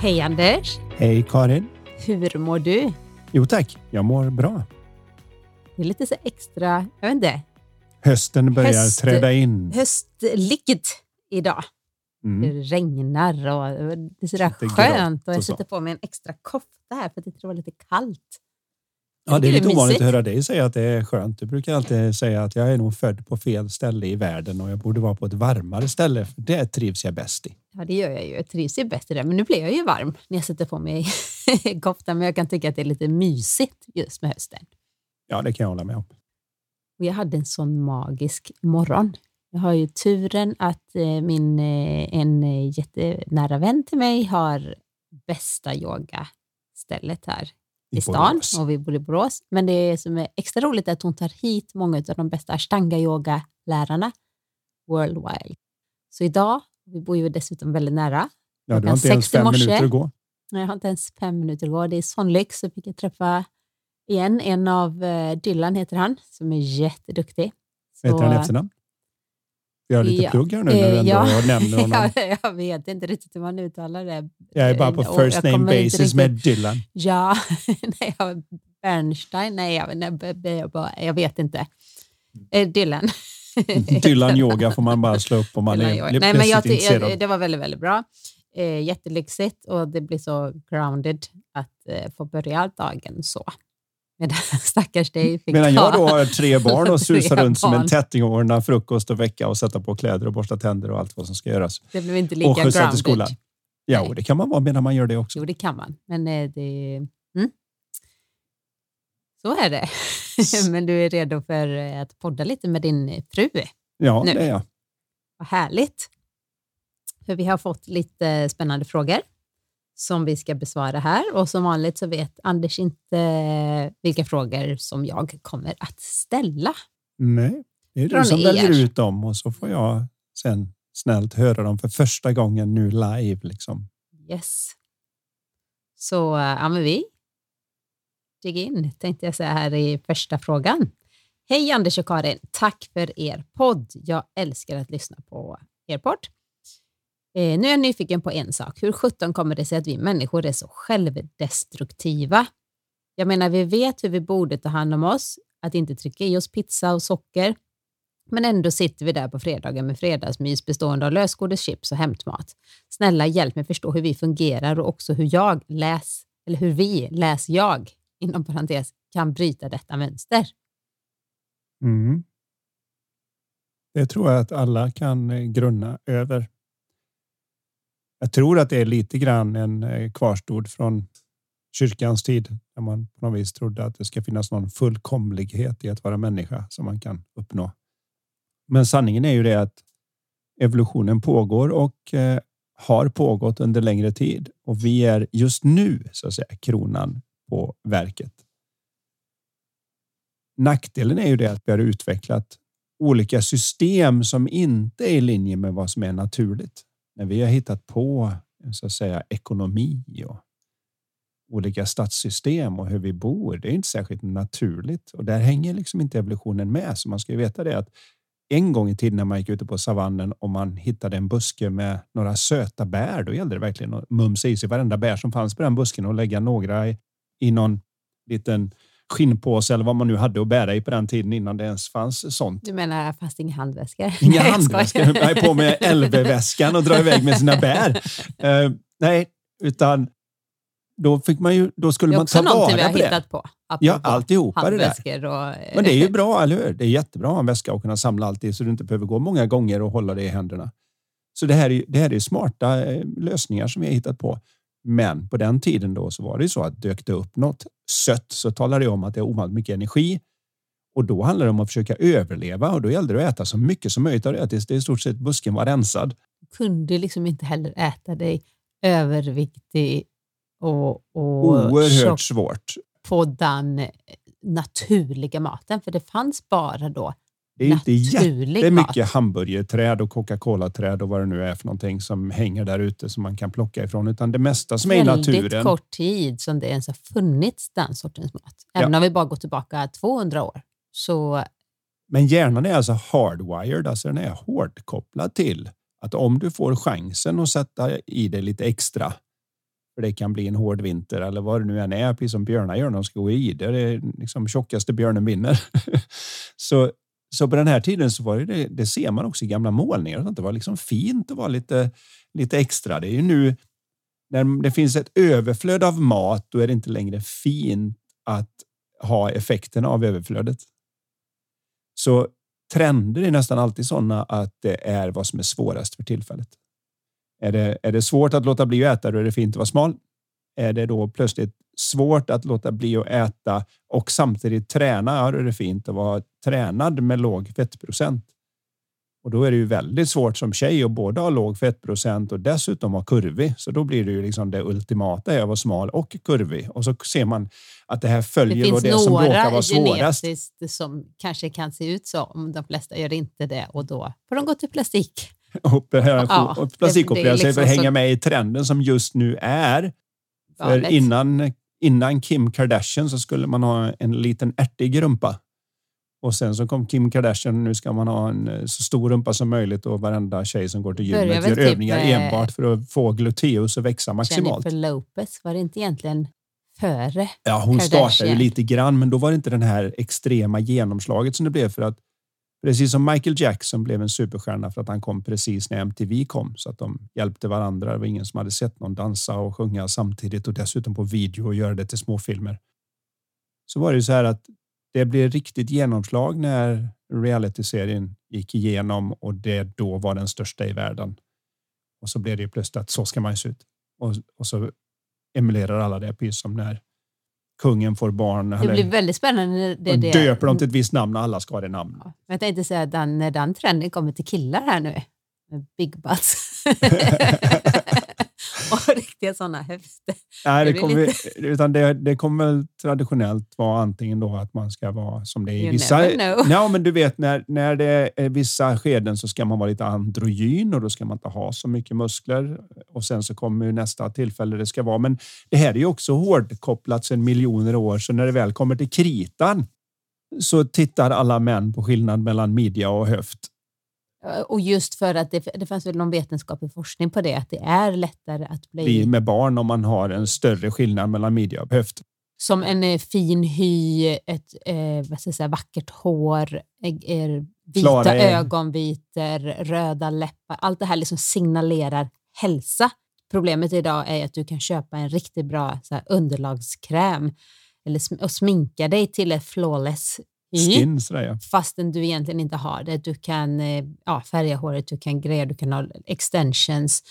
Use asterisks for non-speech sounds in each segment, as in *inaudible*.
Hej Anders! Hej Karin! Hur mår du? Jo tack, jag mår bra. Det är lite så extra, jag vet inte. Hösten börjar Höst, träda in. Höstligt idag. Mm. Det regnar och det är sådär skönt och jag sätter på mig en extra kofta här för att det var lite kallt. Ja, det är lite ovanligt att höra dig säga att det är skönt. Du brukar alltid säga att jag är nog född på fel ställe i världen och jag borde vara på ett varmare ställe. För det trivs jag bäst i. Ja, det gör jag ju. Jag trivs ju bättre där. Men nu blir jag ju varm när jag sätter på mig *laughs* koftan. Men jag kan tycka att det är lite mysigt just med hösten. Ja, det kan jag hålla med om. Och jag hade en sån magisk morgon. Jag har ju turen att eh, min, eh, en jättenära vän till mig har bästa yogastället här i stan och vi bor i Borås. Men det som är extra roligt är att hon tar hit många av de bästa ashtanga-yoga-lärarna worldwide. Så idag, vi bor ju dessutom väldigt nära. Ja, du har inte ens fem minuter att gå. Nej, jag har inte ens fem minuter att gå. Det är sån lyx. Så fick jag träffa igen en av eh, Dylan, heter han, som är jätteduktig. Vad heter han i efternamn? Har lite ja. plugg här nu när du eh, ändå ja. nämner *laughs* honom. jag, jag vet inte riktigt hur man uttalar det. Jag är bara på first name basis riktigt... med Dylan. Ja, *laughs* nej, Bernstein, nej, jag, nej, jag vet inte. Eh, Dylan. *laughs* Dylan yoga får man bara slå upp om man är Nej, men jag, jag, Det var väldigt, väldigt bra. Eh, jättelyxigt och det blir så grounded att eh, få börja dagen så. Medan stackars dig fick Medan jag då har tre barn och *laughs* susar runt som en tätting och ordnar frukost och väcka och sätta på kläder och borsta tänder och allt vad som ska göras. Det blev inte lika och grounded. till skolan. Ja, och det kan man vara medan man gör det också. Jo, det kan man. Men eh, det... Mm. Så är det. *laughs* Men du är redo för eh, att podda lite med din fru? Ja, nu. det är jag. Vad härligt. För vi har fått lite spännande frågor som vi ska besvara här och som vanligt så vet Anders inte vilka frågor som jag kommer att ställa. Nej, det är du som er. väljer ut dem och så får jag sen snällt höra dem för första gången nu live. Liksom. Yes. Så ja, men vi dig in, tänkte jag säga här i första frågan. Hej Anders och Karin! Tack för er podd. Jag älskar att lyssna på er podd. Eh, nu är jag nyfiken på en sak. Hur sjutton kommer det sig att vi människor är så självdestruktiva? Jag menar, vi vet hur vi borde ta hand om oss, att inte trycka i oss pizza och socker, men ändå sitter vi där på fredagen med fredagsmys bestående av lösgodis, chips och hämtmat. Snälla hjälp mig förstå hur vi fungerar och också hur jag läs, eller hur vi, läs jag, inom parentes, kan bryta detta mönster. Mm. Det tror jag att alla kan eh, grunna över. Jag tror att det är lite grann en eh, kvarstod från kyrkans tid när man på något vis trodde att det ska finnas någon fullkomlighet i att vara människa som man kan uppnå. Men sanningen är ju det att evolutionen pågår och eh, har pågått under längre tid och vi är just nu så att säga kronan på verket. Nackdelen är ju det att vi har utvecklat olika system som inte är i linje med vad som är naturligt när vi har hittat på så att säga ekonomi och olika statssystem och hur vi bor. Det är inte särskilt naturligt och där hänger liksom inte evolutionen med. Så man ska ju veta det att en gång i tiden när man gick ute på savannen och man hittade en buske med några söta bär, då gällde det verkligen att mumsa i sig varenda bär som fanns på den busken och lägga några i, i någon liten skinnpåse eller vad man nu hade att bära i på den tiden innan det ens fanns sånt. Du menar fast inga handväskor? Inga *laughs* nej, handväskor. Jag är på med LV-väskan och drar iväg med sina *laughs* bär. Uh, nej, utan då fick man ju, då skulle man ta vara på det. Det är också vi har hittat på. Ja, alltihopa det där. Och, Men det är ju bra, eller hur? Det är jättebra att ha en väska och kunna samla allt det så du inte behöver gå många gånger och hålla det i händerna. Så det här är, det här är smarta eh, lösningar som vi har hittat på. Men på den tiden då så var det så att dök det upp något sött så talar det om att det är ovanligt mycket energi och då handlar det om att försöka överleva och då gällde det att äta så mycket som möjligt av det tills det i stort sett busken var rensad. kunde liksom inte heller äta dig överviktig och, och Oerhört svårt. på den naturliga maten, för det fanns bara då Det är inte jättemycket mat. hamburgerträd och Coca-Cola-träd och vad det nu är för någonting som hänger där ute som man kan plocka ifrån, utan det mesta som är i Väldigt naturen. kort tid som det ens har funnits den sortens mat. Även om vi bara går tillbaka 200 år. Så Men hjärnan är alltså hardwired, alltså den är hårdkopplad till att om du får chansen att sätta i det lite extra, för det kan bli en hård vinter eller vad det nu än är, precis som björnar gör när de ska gå i, det är liksom tjockaste björnen vinner. *laughs* så, så på den här tiden så var det, det, det ser man också i gamla målningar, att det var liksom fint att vara lite, lite extra. Det är ju nu när det finns ett överflöd av mat, då är det inte längre fint att ha effekterna av överflödet. Så trender är nästan alltid sådana att det är vad som är svårast för tillfället. Är det, är det svårt att låta bli att äta, då är det fint att vara smal. Är det då plötsligt svårt att låta bli att äta och samtidigt träna, ja, då är det fint att vara tränad med låg fettprocent. Och då är det ju väldigt svårt som tjej att både ha låg fettprocent och dessutom vara kurvig. Så då blir det ju liksom det ultimata är att vara smal och kurvig. Och så ser man att det här det följer då finns det som råkar några vara svårast. genetiskt som kanske kan se ut så, om de flesta gör inte det och då får de gå till plastik. *laughs* operation, Ja, och plastikoperera det- det sig för att liksom hänga med i trenden som just nu är. För innan, innan Kim Kardashian så skulle man ha en liten ärtig rumpa. Och sen så kom Kim Kardashian. Nu ska man ha en eh, så stor rumpa som möjligt och varenda tjej som går till gymmet gör typ övningar enbart för att få gluteus att växa maximalt. Jennifer Lopez, var det inte egentligen före? Ja, hon startade ju Kardashian. lite grann, men då var det inte den här extrema genomslaget som det blev för att precis som Michael Jackson blev en superstjärna för att han kom precis när MTV kom så att de hjälpte varandra. Det var ingen som hade sett någon dansa och sjunga samtidigt och dessutom på video och göra det till småfilmer. Så var det ju så här att det blev riktigt genomslag när realityserien gick igenom och det då var den största i världen. Och så blev det ju plötsligt att så ska man ju se ut. Och, och så emulerar alla det, precis som när kungen får barn. Det blir väldigt spännande. Det, det, döper dem till ett visst namn och alla ska ha det namn. Ja, Jag tänkte säga att den, när den trenden kommer till killar här nu, med big butts. *laughs* *laughs* *laughs* och riktiga sådana höfter. Nej, det kommer, utan det, det kommer väl traditionellt vara antingen då att man ska vara som det är i vissa... Ja, men du vet när, när det är vissa skeden så ska man vara lite androgyn och då ska man inte ha så mycket muskler. Och sen så kommer ju nästa tillfälle det ska vara. Men det här är ju också hårdkopplat sedan miljoner år, så när det väl kommer till kritan så tittar alla män på skillnad mellan midja och höft. Och just för att det, det fanns väl någon vetenskaplig forskning på det, att det är lättare att bli bli med barn om man har en större skillnad mellan midja och höft. som en eh, fin hy, ett eh, vad ska jag säga, vackert hår, eh, eh, vita Klara ögonvitor, röda läppar. Allt det här liksom signalerar hälsa. Problemet idag är att du kan köpa en riktigt bra så här, underlagskräm eller, och sminka dig till ett flawless Skin, sådär ja. fastän du egentligen inte har det. Du kan eh, ja, färga håret, du kan greja, du kan ha extensions.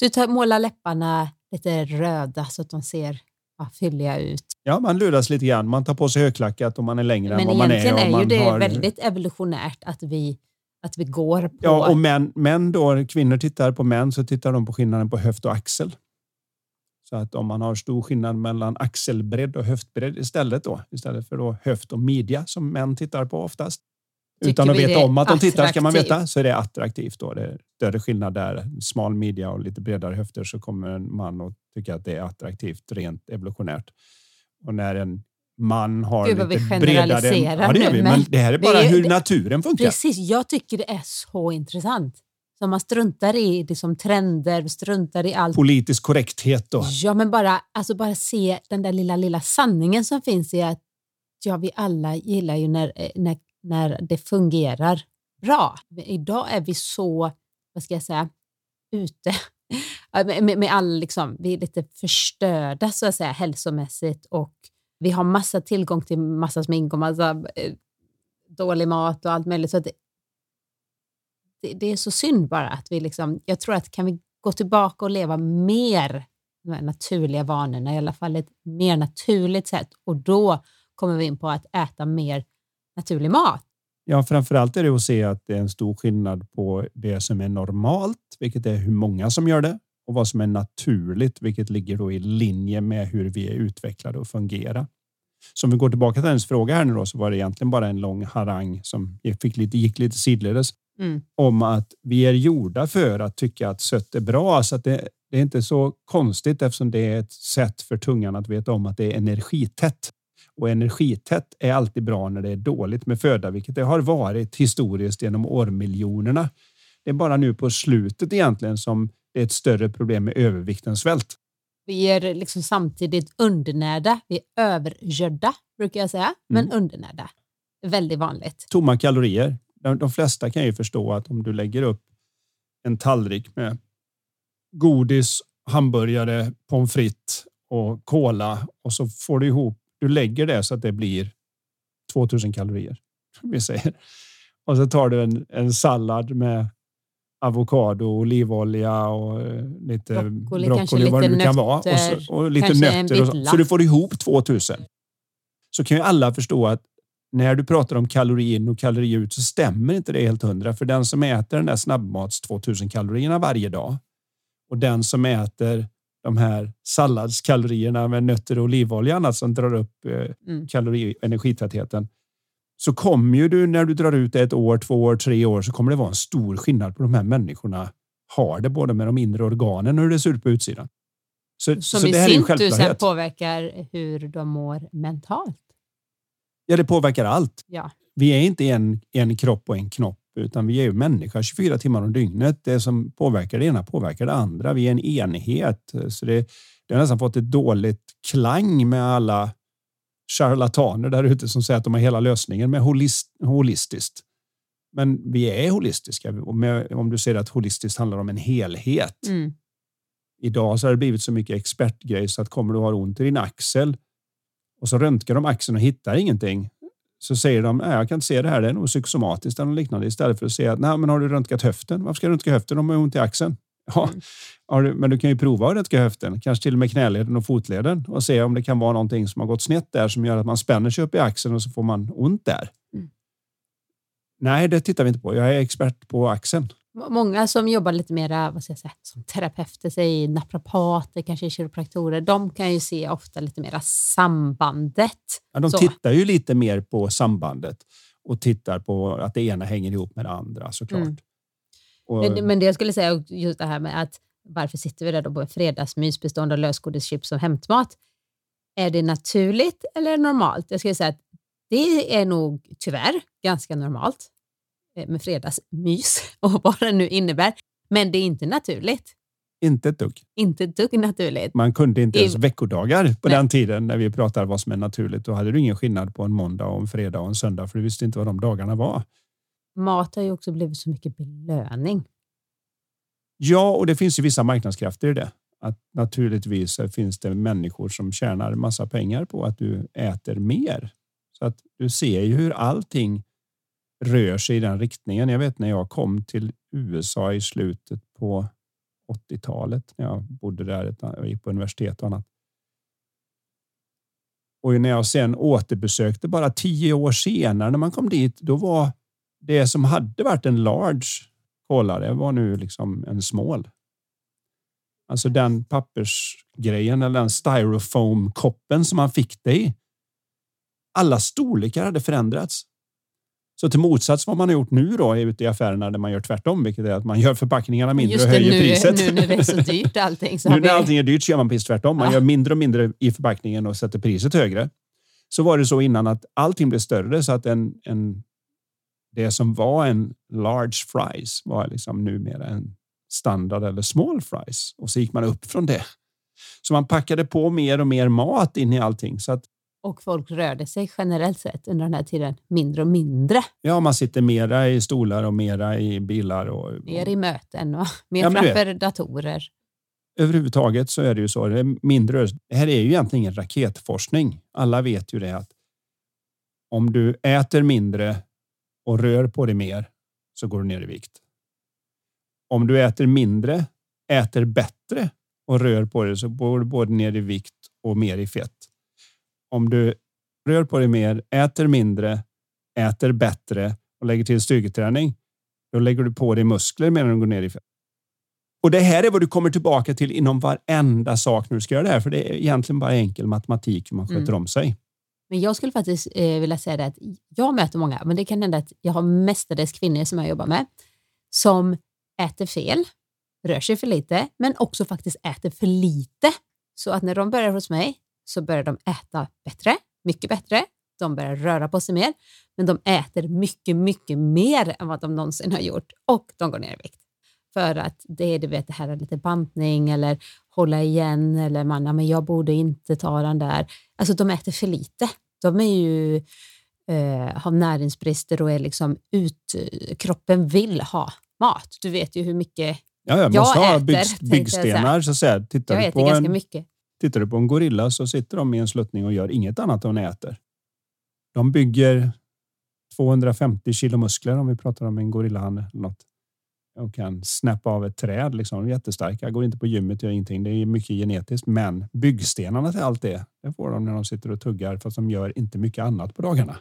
Du tar, målar läpparna lite röda så att de ser ja, fylliga ut. Ja, man luras lite grann. Man tar på sig högklackat om man är längre än Men vad man är. egentligen och är, ju det har- väldigt evolutionärt att vi, att vi går på... Ja, och män, män då, kvinnor tittar på män så tittar de på skillnaden på höft och axel. Så att om man har stor skillnad mellan axelbredd och höftbredd istället då, istället för då höft och midja som män tittar på oftast. Tycker Utan att veta om att de tittar ska man veta så är det attraktivt. Då. Det är större skillnad där, smal midja och lite bredare höfter så kommer en man att tycka att det är attraktivt rent evolutionärt. Och när en man har Gud, lite bredare... Ja, det gör vi, men men det här är bara är- hur naturen funkar. Precis, jag tycker det är så intressant. Så man struntar i liksom, trender, struntar i allt. Politisk korrekthet då. Ja, men bara, alltså bara se den där lilla, lilla sanningen som finns i att ja, vi alla gillar ju när, eh, när, när det fungerar bra. Men idag är vi så, vad ska jag säga, ute *laughs* med, med all, liksom, vi är lite förstörda så att säga hälsomässigt och vi har massa tillgång till massa smink och massa eh, dålig mat och allt möjligt. Så att det, är så synd bara att vi liksom, jag tror att kan vi gå tillbaka och leva mer med naturliga vanorna, i alla fall ett mer naturligt sätt och då kommer vi in på att äta mer naturlig mat. Ja, framförallt är det att se att det är en stor skillnad på det som är normalt, vilket är hur många som gör det och vad som är naturligt, vilket ligger då i linje med hur vi är utvecklade och fungerar. Så om vi går tillbaka till hennes fråga här nu då, så var det egentligen bara en lång harang som fick lite, gick lite sidledes mm. om att vi är gjorda för att tycka att sött är bra. Så att det, det är inte så konstigt eftersom det är ett sätt för tungan att veta om att det är energitätt. Och energitätt är alltid bra när det är dåligt med föda, vilket det har varit historiskt genom årmiljonerna. Det är bara nu på slutet egentligen som det är ett större problem med övervikt än svält. Vi är liksom samtidigt undernärda. Vi är övergödda, brukar jag säga, men mm. undernärda. Väldigt vanligt. Tomma kalorier. De, flesta kan ju förstå att om du lägger upp en tallrik med godis, hamburgare, pommes frites och cola och så får du ihop. Du lägger det så att det blir 2000 kalorier. *laughs* Vi säger. Och så tar du en, en sallad med avokado, olivolja och eh, lite broccoli, broccoli vad det nu kan vara. Och, så, och lite nötter. Så, så du får ihop 2000. Så kan ju alla förstå att när du pratar om kalori in och kalori ut så stämmer inte det helt hundra. För den som äter den där snabbmats 2000 kalorierna varje dag och den som äter de här salladskalorierna med nötter och olivolja annat som drar upp eh, mm. kalori energitätheten så kommer ju du när du drar ut det ett år, två år, tre år så kommer det vara en stor skillnad på de här människorna har det både med de inre organen och hur det ser ut på utsidan. Så, Som så i sin tur påverkar hur de mår mentalt. Ja, det påverkar allt. Ja. Vi är inte en, en kropp och en knopp, utan vi är ju människa 24 timmar om dygnet. Det som påverkar det ena påverkar det andra. Vi är en enhet. Så det, det har nästan fått ett dåligt klang med alla charlataner där ute som säger att de har hela lösningen med holist, holistiskt. Men vi är holistiska. Om du säger att holistiskt handlar om en helhet. Mm. Idag så har det blivit så mycket expertgrej så att kommer du ha ont i din axel och så röntgar de axeln och hittar ingenting. Så säger de, nej, jag kan inte se det här, det är nog psykosomatiskt eller liknande. Istället för att säga, nej, men har du röntgat höften? Varför ska du röntga höften om du har ont i axeln? *laughs* Ja, mm. men du kan ju prova att röntga höften, kanske till och med knäleden och fotleden och se om det kan vara någonting som har gått snett där som gör att man spänner sig upp i axeln och så får man ont där. Mm. Nej, det tittar vi inte på. Jag är expert på axeln. Många som jobbar lite mer vad ska jag säga, som terapeuter, säg naprapater, kanske kiropraktorer, de kan ju se ofta lite mera sambandet. Ja, de så. tittar ju lite mer på sambandet och tittar på att det ena hänger ihop med det andra såklart. Mm. Och... Men, men det jag skulle säga, just det här med att varför sitter vi där då på fredagsmys bestående av lösgodis, chips och hämtmat? Är det naturligt eller normalt? Jag skulle säga att det är nog tyvärr ganska normalt med fredagsmys *laughs* och vad det nu innebär. Men det är inte naturligt. Inte ett dugg. Inte ett dugg naturligt. Man kunde inte ens veckodagar på Nej. den tiden när vi pratade vad som är naturligt. Då hade du ingen skillnad på en måndag, och en fredag och en söndag för du visste inte vad de dagarna var mat har ju också blivit så mycket belöning. Ja, och det finns ju vissa marknadskrafter i det. Att naturligtvis finns det människor som tjänar massa pengar på att du äter mer. Så att du ser ju hur allting rör sig i den riktningen. Jag vet när jag kom till USA i slutet på 80-talet när jag bodde där, och gick på universitet och annat. Och när jag sen återbesökte bara tio år senare när man kom dit, då var det som hade varit en large kolare var nu liksom en small. Alltså den pappersgrejen eller den styrofoam koppen som man fick det i. Alla storlekar hade förändrats. Så till motsats vad man har gjort nu då ute i affärerna där man gör tvärtom, vilket är att man gör förpackningarna mindre och höjer nu, priset. Nu när det är så *laughs* dyrt allting. Så nu när allting är dyrt så gör man precis tvärtom. Man ja. gör mindre och mindre i förpackningen och sätter priset högre. Så var det så innan att allting blev större så att en, en det som var en large fries var liksom numera en standard eller small fries och så gick man upp från det. Så man packade på mer och mer mat in i allting så att och folk rörde sig generellt sett under den här tiden mindre och mindre. Ja, man sitter mera i stolar och mera i bilar. Och, mer i möten och *laughs* mer ja, framför datorer. Överhuvudtaget så är det ju så. Det, är mindre, det här är ju egentligen ingen raketforskning. Alla vet ju det att om du äter mindre och rör på dig mer så går du ner i vikt. Om du äter mindre, äter bättre och rör på dig så går du både ner i vikt och mer i fett. Om du rör på dig mer, äter mindre, äter bättre och lägger till styrketräning, då lägger du på dig muskler medan du går ner i fett. Och det här är vad du kommer tillbaka till inom varenda sak när du ska göra det här, för det är egentligen bara enkel matematik hur man sköter mm. om sig. Men jag skulle faktiskt eh, vilja säga det att jag möter många, men det kan hända att jag har mestadels kvinnor som jag jobbar med, som äter fel, rör sig för lite, men också faktiskt äter för lite. Så att när de börjar hos mig så börjar de äta bättre, mycket bättre. De börjar röra på sig mer, men de äter mycket, mycket mer än vad de någonsin har gjort och de går ner i vikt. För att det är du vet, det här är lite bantning eller hålla igen eller man, men jag borde inte ta den där. Alltså de äter för lite. De är ju, eh, har näringsbrister och är liksom ut, kroppen vill ha mat. Du vet ju hur mycket ja, jag, måste jag ha bygg, byggstenar. Så att säga. Tittar jag äter ganska en, mycket. Tittar du på en gorilla så sitter de i en sluttning och gör inget annat än äter. De bygger 250 kilo muskler om vi pratar om en gorillahane eller något och kan snäppa av ett träd. Liksom. De är jättestarka. Går inte på gymmet, gör ingenting. Det är mycket genetiskt, men byggstenarna till allt det, det får de när de sitter och tuggar fast de gör inte mycket annat på dagarna.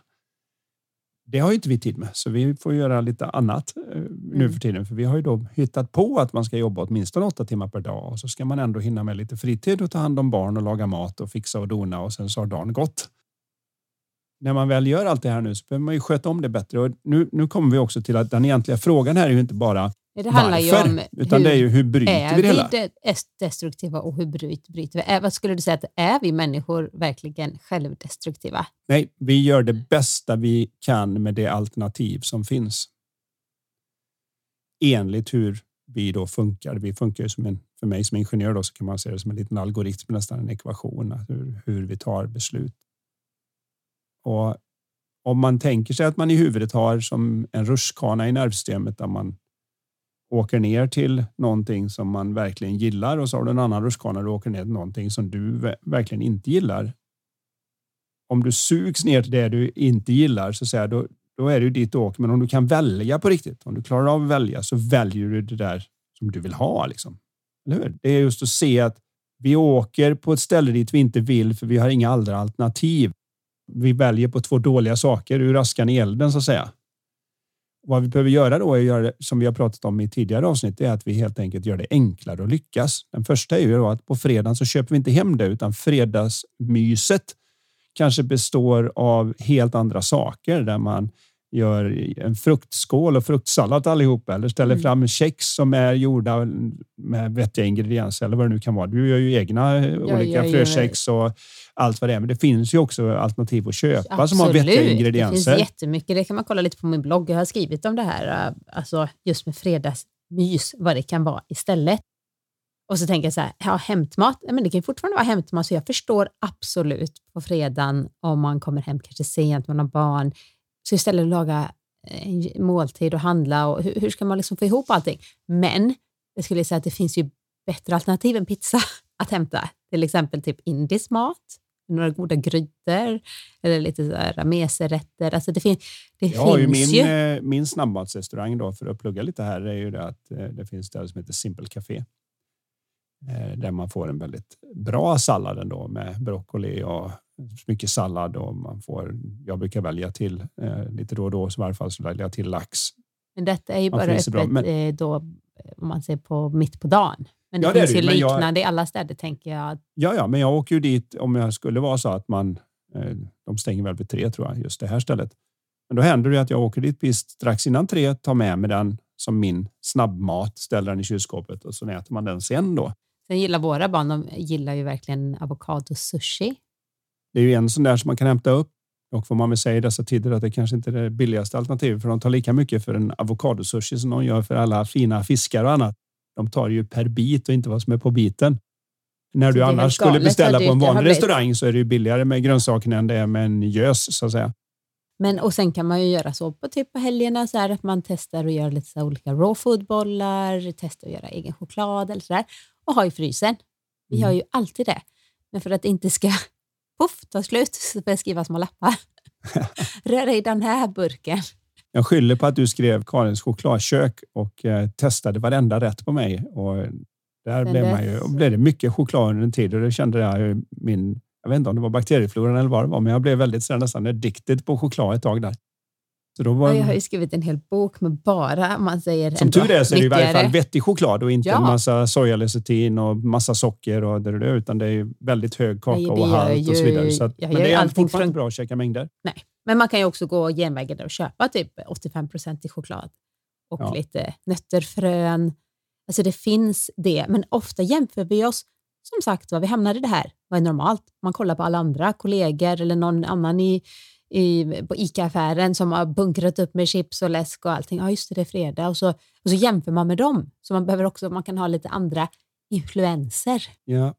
Det har inte vi tid med, så vi får göra lite annat eh, nu mm. för tiden. För vi har ju då hittat på att man ska jobba åtminstone åtta timmar per dag och så ska man ändå hinna med lite fritid och ta hand om barn och laga mat och fixa och dona och sen så har dagen gått när man väl gör allt det här nu så behöver man ju sköta om det bättre. Och nu, nu kommer vi också till att den egentliga frågan här är ju inte bara det handlar varför, ju om utan hur, det är ju hur bryter vi det hela? Är vi destruktiva och hur bryter, vi? vad skulle du säga, att är vi människor verkligen självdestruktiva? Nej, vi gör det bästa vi kan med det alternativ som finns. Enligt hur vi då funkar. Vi funkar ju som en, för mig som ingenjör då, så kan man se det som en liten algoritm, nästan en ekvation, hur, hur vi tar beslut. Och om man tänker sig att man i huvudet har som en rutschkana i nervsystemet där man åker ner till någonting som man verkligen gillar och så har du en annan rutschkana du åker ner till någonting som du verkligen inte gillar. Om du sugs ner till det du inte gillar så säger då, då är det ju dit du åker. Men om du kan välja på riktigt, om du klarar av att välja så väljer du det där som du vill ha. Liksom. Eller hur? Det är just att se att vi åker på ett ställe dit vi inte vill för vi har inga andra alternativ vi väljer på två dåliga saker ur askan i elden så att säga. Vad vi behöver göra då är att göra det, som vi har pratat om i tidigare avsnitt, det är att vi helt enkelt gör det enklare att lyckas. Den första är ju då att på fredagen så köper vi inte hem det utan fredagsmyset kanske består av helt andra saker där man gör en fruktskål och fruktsallad allihopa eller ställer mm. fram kex som är gjorda med vettiga ingredienser eller vad det nu kan vara. Du gör ju egna jag olika frökex och allt vad det är. Men det finns ju också alternativ att köpa Absolut. som har vettiga ingredienser. Det finns jättemycket. Det kan man kolla lite på min blogg. Jag har skrivit om det här, alltså just med fredagsmys, vad det kan vara istället. Och så tänker jag så här, ja, hämtmat, men det kan fortfarande vara hämtmat, så jag förstår absolut på fredagen om man kommer hem kanske sent, man har barn, så istället laga en måltid och handla och hur, hur ska man liksom få ihop allting? Men jag skulle säga att det finns ju bättre alternativ än pizza *laughs* att hämta. Till exempel typ indisk mat, några goda grytor eller lite meserätter. Alltså det, fin det har finns min, ju. Eh, min snabbmatsrestaurang då, för att plugga lite här, är ju det att eh, det finns det som heter Simple Café. Eh, där man får en väldigt bra sallad ändå med broccoli och mycket sallad och man får. Jag brukar välja till lite då och då, så i varje fall så väljer jag till lax. Men detta är ju bara öppet Men, då, om man ser på mitt på dagen. Men det ja, finns det ju liknande jag, i alla städer tänker jag. Ja, ja, men jag åker ju dit om jag skulle vara så att man. Eh, de stänger väl vid tre tror jag, just det här stället. Men då händer det att jag åker dit precis strax innan tre, tar med mig den som min snabbmat, ställer den i kylskåpet och så äter man den sen då. Sen gillar våra barn, de gillar ju verkligen avokado-sushi. Det är ju en sån där som man kan hämta upp och får man väl säga i dessa tider att det kanske inte är det billigaste alternativet för de tar lika mycket för en avokadosushi som de gör för alla fina fiskar och annat. De tar ju per bit och inte vad som är på biten. När du annars skulle beställa på en vanlig restaurang så är det ju billigare med grönsakerna än det är med en gös så att säga. Men och sen kan man ju göra så på typ på helgerna så här att man testar och gör lite så olika raw food-bollar, testar att göra egen choklad eller så där och ha i frysen. Vi mm. har ju alltid det. Men för att det inte ska puff, ta slut så får jag skriva små lappar. *laughs* Rör i den här burken. Jag skyller på att du skrev Karins chokladkök och eh, testade varenda rätt på mig. Och där blev, man ju, och blev det mycket choklad under en tid och det kände jag min, jag vet inte om det var bakteriefloran eller vad det var, men jag blev väldigt så nästan addicted på choklad ett tag där. Var, Ja, jag har ju skrivit en hel bok med bara, man säger som tur är så är det i varje fall vettig choklad och inte Ja. en massa sojalecitin och massa socker och det, det, utan det är väldigt hög Nej, kakaohalt och så vidare. Så att, jag men det är fortfarande från- bra att käka mängder. Men man kan ju också gå genvägen och köpa typ 85% i choklad och Ja. lite nötter, frön. Alltså det finns det, men ofta jämför vi oss. Som sagt vad vi hamnar i det här. Vad är normalt? Man kollar på alla andra kollegor eller någon annan i, i, på ICA-affären som har bunkrat upp med chips och läsk och allting. Ja, just det, det är fredag. Och så, och så jämför man med dem. Så man behöver också, man kan ha lite andra influenser. Ja,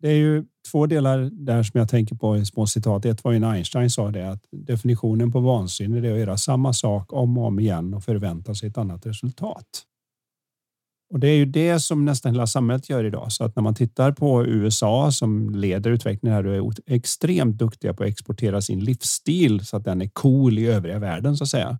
det är ju två delar där som jag tänker på i små citat. Ett var ju när Einstein sa det att definitionen på vansinne är att göra samma sak om och om igen och förvänta sig ett annat resultat. Och det är ju det som nästan hela samhället gör idag. Så att när man tittar på USA som leder utvecklingen här och är extremt duktiga på att exportera sin livsstil så att den är cool i övriga världen så att säga.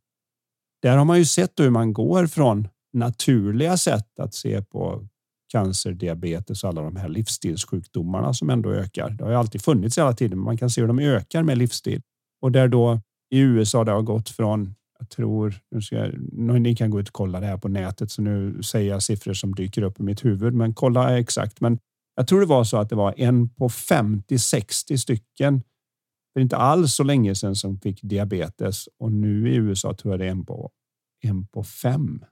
Där har man ju sett hur man går från naturliga sätt att se på cancer, diabetes och alla de här livsstilssjukdomarna som ändå ökar. Det har ju alltid funnits hela tiden, men man kan se hur de ökar med livsstil. Och där då i USA det har gått från, jag tror, nu ska jag, ni kan gå ut och kolla det här på nätet, så nu säger jag siffror som dyker upp i mitt huvud, men kolla exakt. Men jag tror det var så att det var en på 50-60 stycken för inte alls så länge sedan som fick diabetes och nu i USA tror jag det är en på, en på fem.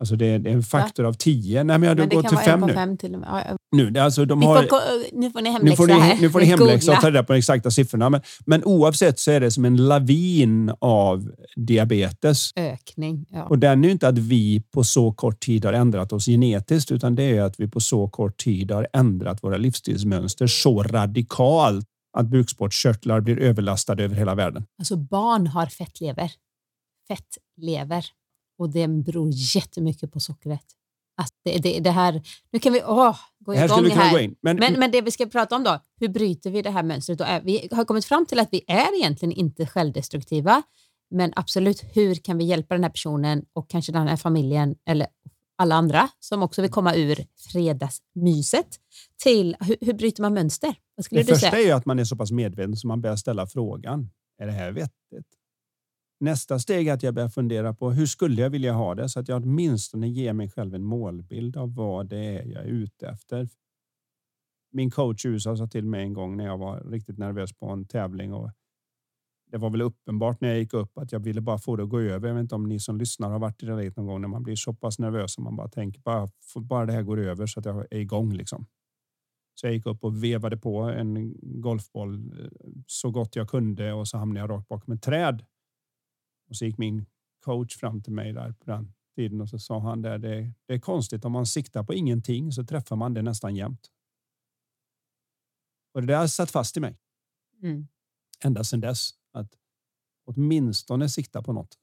Alltså det är, det är en faktor av tio. Nej, men jag Men det kan till fem nu. fem till. Ja, ja. nu. Alltså, de har, får, nu får ni hemläxa ni, här. nu får ni hemläxa och ta reda på de exakta siffrorna. Men, men oavsett så är det som en lavin av diabetes. Ökning. Ja. Och den är ju inte att vi på så kort tid har ändrat oss genetiskt, utan det är att vi på så kort tid har ändrat våra livsstilsmönster så radikalt att bukspottkörtlar blir överlastade över hela världen. Alltså barn har fettlever. Fettlever. Och det beror jättemycket på sockret. Alltså det, det, det här, nu kan vi åh, gå här igång här. gå in. Men, Men, men det vi ska prata om då, hur bryter vi det här mönstret? Är, vi har kommit fram till att vi är egentligen inte självdestruktiva, men absolut, hur kan vi hjälpa den här personen och kanske den här familjen eller alla andra som också vill komma ur fredagsmyset till hur, hur bryter man mönster? Det första säga? är ju att man är så pass medveten så man börjar ställa frågan. Är det här vettigt? Nästa steg är att jag börjar fundera på hur skulle jag vilja ha det så att jag åtminstone ger mig själv en målbild av vad det är jag är ute efter. Min coach i USA sa till mig en gång när jag var riktigt nervös på en tävling och det var väl uppenbart när jag gick upp att jag ville bara få det att gå över. Jag vet inte om ni som lyssnar har varit i det läget någon gång när man blir så pass nervös och man bara tänker bara, bara det här går över så att jag är igång liksom. Så jag gick upp och vevade på en golfboll eh, så gott jag kunde och så hamnade jag rakt bakom ett träd. Och så gick min coach fram till mig där på den tiden och så sa han där det, det är konstigt om man siktar på ingenting så träffar man det nästan jämt. Och det där satt fast i mig Mm. ända sedan dess att åtminstone sikta på något.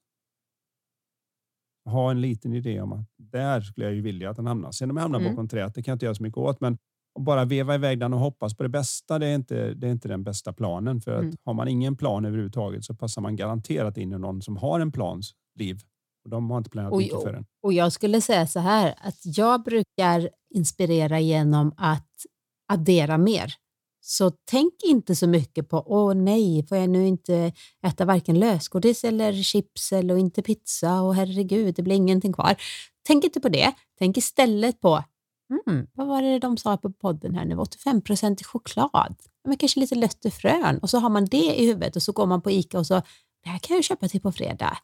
Ha en liten idé om att där skulle jag ju vilja att den hamnar. Sen om jag hamnar Mm. bakom trädet, det kan jag inte göra så mycket åt, men att bara veva iväg den och hoppas på det bästa, det är inte, det är inte den bästa planen. För att Mm. har man ingen plan överhuvudtaget så passar man garanterat in i någon som har en plans liv. Och de har inte planerat Oj, mycket för en. Och jag skulle säga så här, att jag brukar inspirera genom att addera mer. Så tänk inte så mycket på, åh nej, får jag nu inte äta varken lösgodis eller chips eller och inte pizza och herregud, det blir ingenting kvar. Tänk inte på det. Tänk istället på, mm, vad var det de sa på podden här nu, 85 i choklad. Men kanske lite löttefrön och så har man det i huvudet och så går man på Ica och så, det här kan jag köpa till på fredag.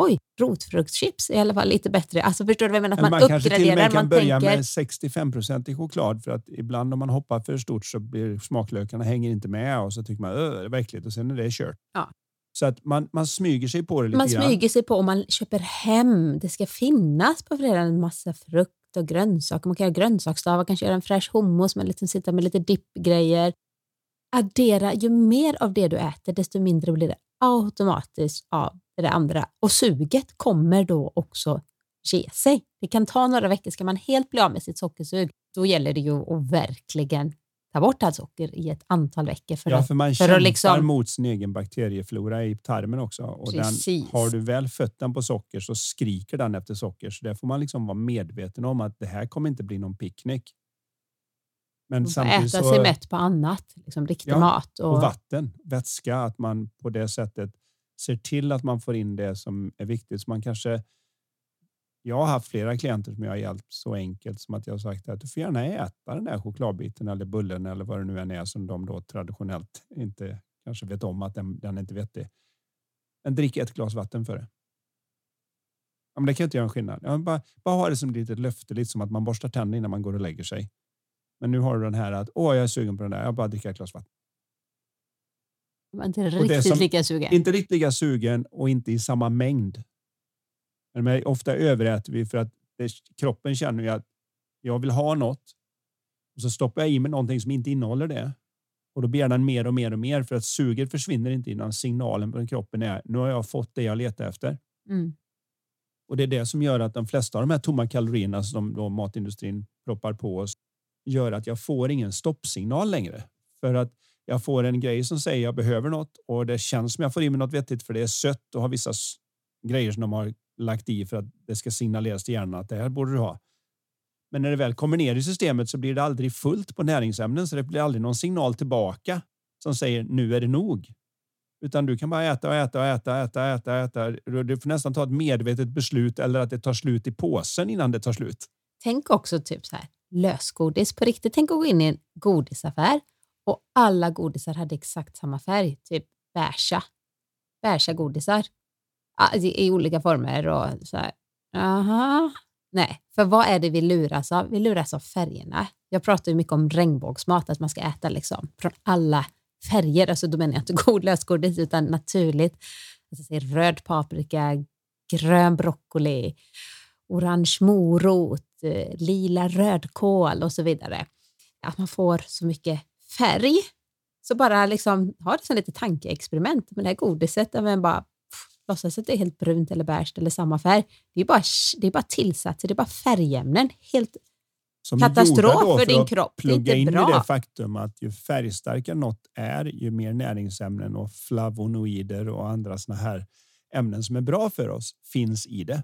Oj, rotfruktschips är i alla fall lite bättre. Alltså förstår du vad jag menar? Att man, man kanske till och med kan börja tänker, med 65% i choklad för att ibland om man hoppar för stort så blir smaklökarna hänger inte med och så tycker man öh, det är verkligt och sen är det kört. Ja. Så att man, man smyger sig på det lite man grann. smyger sig på och man köper hem. Det ska finnas på fredag en massa frukt och grönsaker. Man kan göra grönsaksstavar, kanske göra en fräsch hummus med lite, sitta med lite dippgrejer. Addera, ju mer av det du äter desto mindre blir det automatiskt av det där andra. Och suget kommer då också ge sig. Det kan ta några veckor, ska man helt bli av med sitt sockersug, då gäller det ju att verkligen ta bort allt socker i ett antal veckor. För Ja, för man för att kämpar liksom- mot sin egen bakterieflora i tarmen också. Och den, har du väl fött den på socker så skriker den efter socker. Så där får man liksom vara medveten om att det här kommer inte bli någon picknick. Men man får samtidigt äta så, sig mätt på annat, liksom riktig Ja, mat. och Och, vatten, vätska, att man på det sättet ser till att man får in det som är viktigt. Så man kanske, jag har haft flera klienter som jag har hjälpt så enkelt som att jag har sagt att du får gärna äta den där chokladbiten eller bullen eller vad det nu än är som de då traditionellt inte kanske vet om att den, den är inte vettig. Men drick ett glas vatten för det. Ja, men det kan inte göra en skillnad. Ja, bara, bara ha det som ett litet löfte, lite som att man borstar tänderna innan man går och lägger sig. Men nu har du den här att åh, jag är sugen på den där. Jag bara dricker ett glas vatten. Man är inte riktigt lika sugen. Inte riktigt lika sugen och inte i samma mängd. Men ofta överäter vi för att det, kroppen känner ju att jag vill ha något och så stoppar jag i mig någonting som inte innehåller det. Och då begär den mer och mer och mer för att suget försvinner inte innan signalen på kroppen är nu har jag fått det jag letar efter. Mm. Och det är det som gör att de flesta av de här tomma kalorierna som då matindustrin proppar på oss gör att jag får ingen stoppsignal längre. För att jag får en grej som säger jag behöver något och det känns som jag får i mig något vettigt för det är sött och har vissa grejer som de har lagt i för att det ska signaleras till hjärnan att det här borde du ha. Men när det väl kommer ner i systemet så blir det aldrig fullt på näringsämnen så det blir aldrig någon signal tillbaka som säger nu är det nog. Utan du kan bara äta och äta och äta, äta, äta, äta. Du får nästan ta ett medvetet beslut eller att det tar slut i påsen innan det tar slut. Tänk också typ så här lösgodis på riktigt. Tänk att gå in i en godisaffär och alla godisar hade exakt samma färg, typ beiga. Beiga godisar Alltså, i olika former och så här. Aha. Nej, för vad är det vi luras av? Vi luras av färgerna. Jag pratar ju mycket om regnbågsmat, att man ska äta liksom från alla färger. Alltså då menar jag inte god lösgodis utan naturligt. Alltså, röd paprika, grön broccoli, orange morot, eh, lila rödkål och så vidare. Att man får så mycket färg. Så bara liksom ha det som lite tankeexperiment med det här godiset. Men bara låtsas att det är helt brunt eller beige eller samma färg. Det är bara, det är bara tillsatser, det är bara färgämnen. Helt som katastrof för din kropp. Plugga det är in bra. i det faktum att ju färgstarkare något är, ju mer näringsämnen och flavonoider och andra såna här ämnen som är bra för oss finns i det.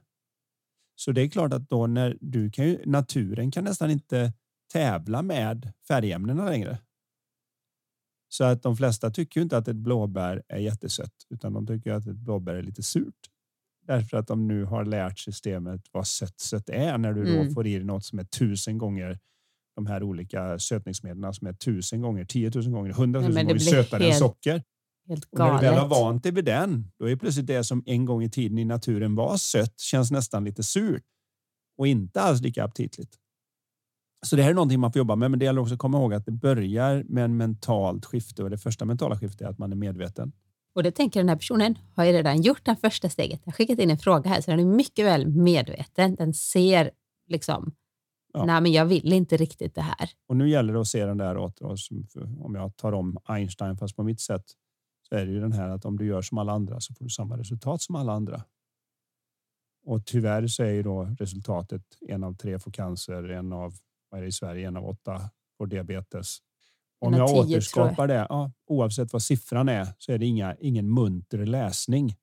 Så det är klart att då när du kan ju, naturen kan nästan inte tävla med färgämnena längre. Så att de flesta tycker inte att ett blåbär är jättesött utan de tycker att ett blåbär är lite surt. Därför att de nu har lärt systemet vad sött sött är när du mm. då får i dig något som är tusen gånger de här olika sötningsmedlen som är tusen gånger, tiotusen gånger, hundratusen gånger sötare helt, än socker. Helt och när du väl har vant dig vid den, då är plötsligt det som en gång i tiden i naturen var sött känns nästan lite surt och inte alls lika aptitligt. Så det här är någonting man får jobba med, men det gäller också att komma ihåg att det börjar med en mentalt skifte och det första mentala skiftet är att man är medveten. Och det tänker den här personen har ju redan gjort det första steget. Jag har skickat in en fråga här, så den är mycket väl medveten. Den ser liksom, ja. nej men jag vill inte riktigt det här. Och nu gäller det att se den där åt oss. Om jag tar om Einstein fast på mitt sätt så är det ju den här att om du gör som alla andra så får du samma resultat som alla andra. Och tyvärr så är ju då resultatet en av tre får cancer, en av vad är det i Sverige, en av åtta får diabetes. Om jag återskapar det, ja, oavsett vad siffran är, så är det inga, ingen munter läsning.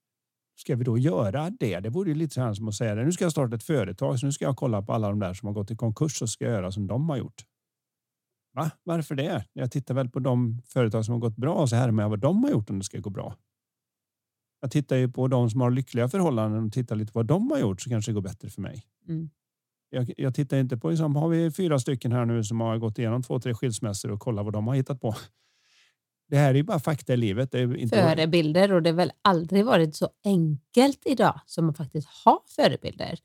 Ska vi då göra det? Det vore ju lite så som att säga det. Nu ska jag starta ett företag, så nu ska jag kolla på alla de där som har gått i konkurs och ska göra som de har gjort. Va? Varför det? Jag tittar väl på de företag som har gått bra och så här med vad de har gjort om det ska gå bra. Jag tittar ju på de som har lyckliga förhållanden och tittar lite på vad de har gjort så kanske det går bättre för mig. Mm jag, jag tittar inte på, liksom, har vi fyra stycken här nu som har gått igenom två, tre skilsmässor och kolla vad de har hittat på. Det här är ju bara fakta i livet. Det är inte förebilder och det har väl aldrig varit så enkelt idag som att faktiskt ha förebilder.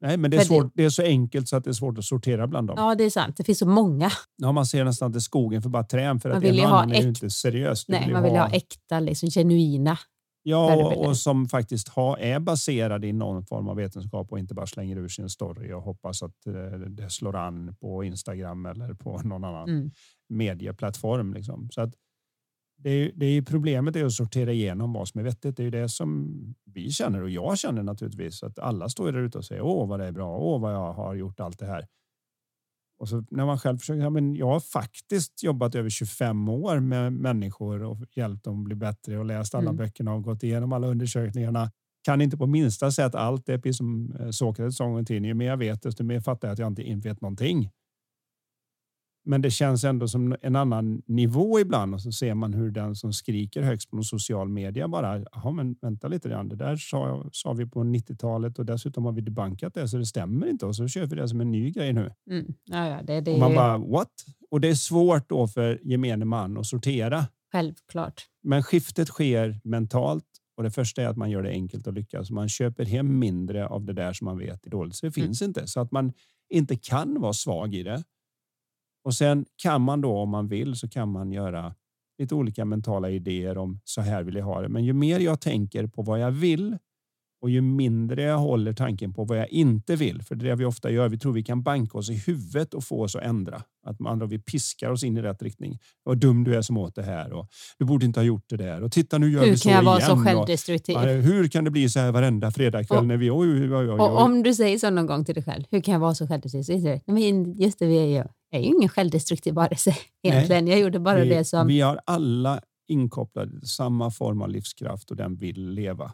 Nej, men det är, svårt, det är så enkelt så att det är svårt att sortera bland dem. Ja, det är sant. Det finns så många. Ja, man ser nästan inte skogen för bara träd för man att vill en annan är ju inte seriöst. Nej, man vill ha, ha äkta, liksom, genuina Ja, och, och som faktiskt har, är baserad i någon form av vetenskap och inte bara slänger ur sin story och hoppas att eh, det slår an på Instagram eller på någon annan mm. medieplattform. Liksom. Så att det är, det är problemet är att sortera igenom vad som är vettigt. Det är det som vi känner och jag känner naturligtvis att alla står där ute och säger åh vad det är bra, åh vad jag har gjort allt det här. Och så när man själv försöker, ja, men jag har faktiskt jobbat över 25 år med människor och hjälpt dem att bli bättre och läst alla mm. böckerna och gått igenom alla undersökningarna. Kan inte på minsta sätt allt. Det är precis som eh, Sokrates sa en gång i tiden. Ju mer jag vet, desto mer fattar jag att jag inte vet någonting. Men det känns ändå som en annan nivå ibland och så ser man hur den som skriker högst på social media bara, jaha men vänta lite grann, det där sa, sa vi på 90-talet och dessutom har vi debankat det så det stämmer inte och så kör vi det som en ny grej nu. Mm. Ja, ja, det, det och man bara, what? Och det är svårt då för gemene man att sortera. Självklart. Men skiftet sker mentalt och det första är att man gör det enkelt att lyckas. Man köper hem mindre av det där som man vet är dåligt. Så det mm. finns mm. inte så att man inte kan vara svag i det. Och sen kan man då om man vill så kan man göra lite olika mentala idéer om så här vill jag ha det. Men ju mer jag tänker på vad jag vill och ju mindre jag håller tanken på vad jag inte vill, för det är det vi ofta gör. Vi tror vi kan banka oss i huvudet och få oss att ändra. Att man andra vi piskar oss in i rätt riktning. Vad dum du är som åt det här och du borde inte ha gjort det där. Och titta nu gör hur vi så igen. Hur kan jag vara så självdestruktiv? Och, hur kan det bli så här varenda fredagkväll och, när vi... Oj, oj, oj, oj. Och om du säger så någon gång till dig själv, hur kan jag vara så självdestruktiv? Men just det, vi är ju, är ju ingen självdestruktiv varelse *laughs* egentligen. Nej, jag gjorde bara vi, det som... Vi har alla inkopplade samma form av livskraft och den vill leva.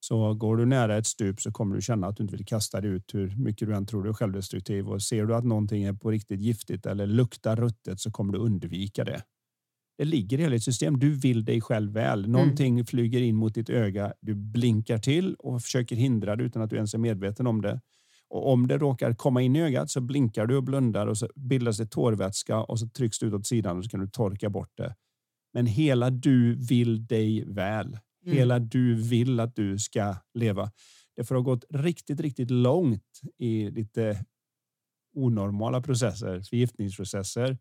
Så går du nära ett stup så kommer du känna att du inte vill kasta dig ut hur mycket du än tror du är självdestruktiv. Och ser du att någonting är på riktigt giftigt eller luktar ruttet så kommer du undvika det. Det ligger i hela ditt system. Du vill dig själv väl. Mm. Någonting mm. flyger in mot ditt öga. Du blinkar till och försöker hindra det utan att du ens är medveten om det. Och om det råkar komma in i ögat så blinkar du och blundar och så bildas det tårvätska och så trycks du ut åt sidan och så kan du torka bort det. Men hela du vill dig väl. Mm. Hela du vill att du ska leva. Det får ha gått riktigt, riktigt långt i lite onormala processer, förgiftningsprocesser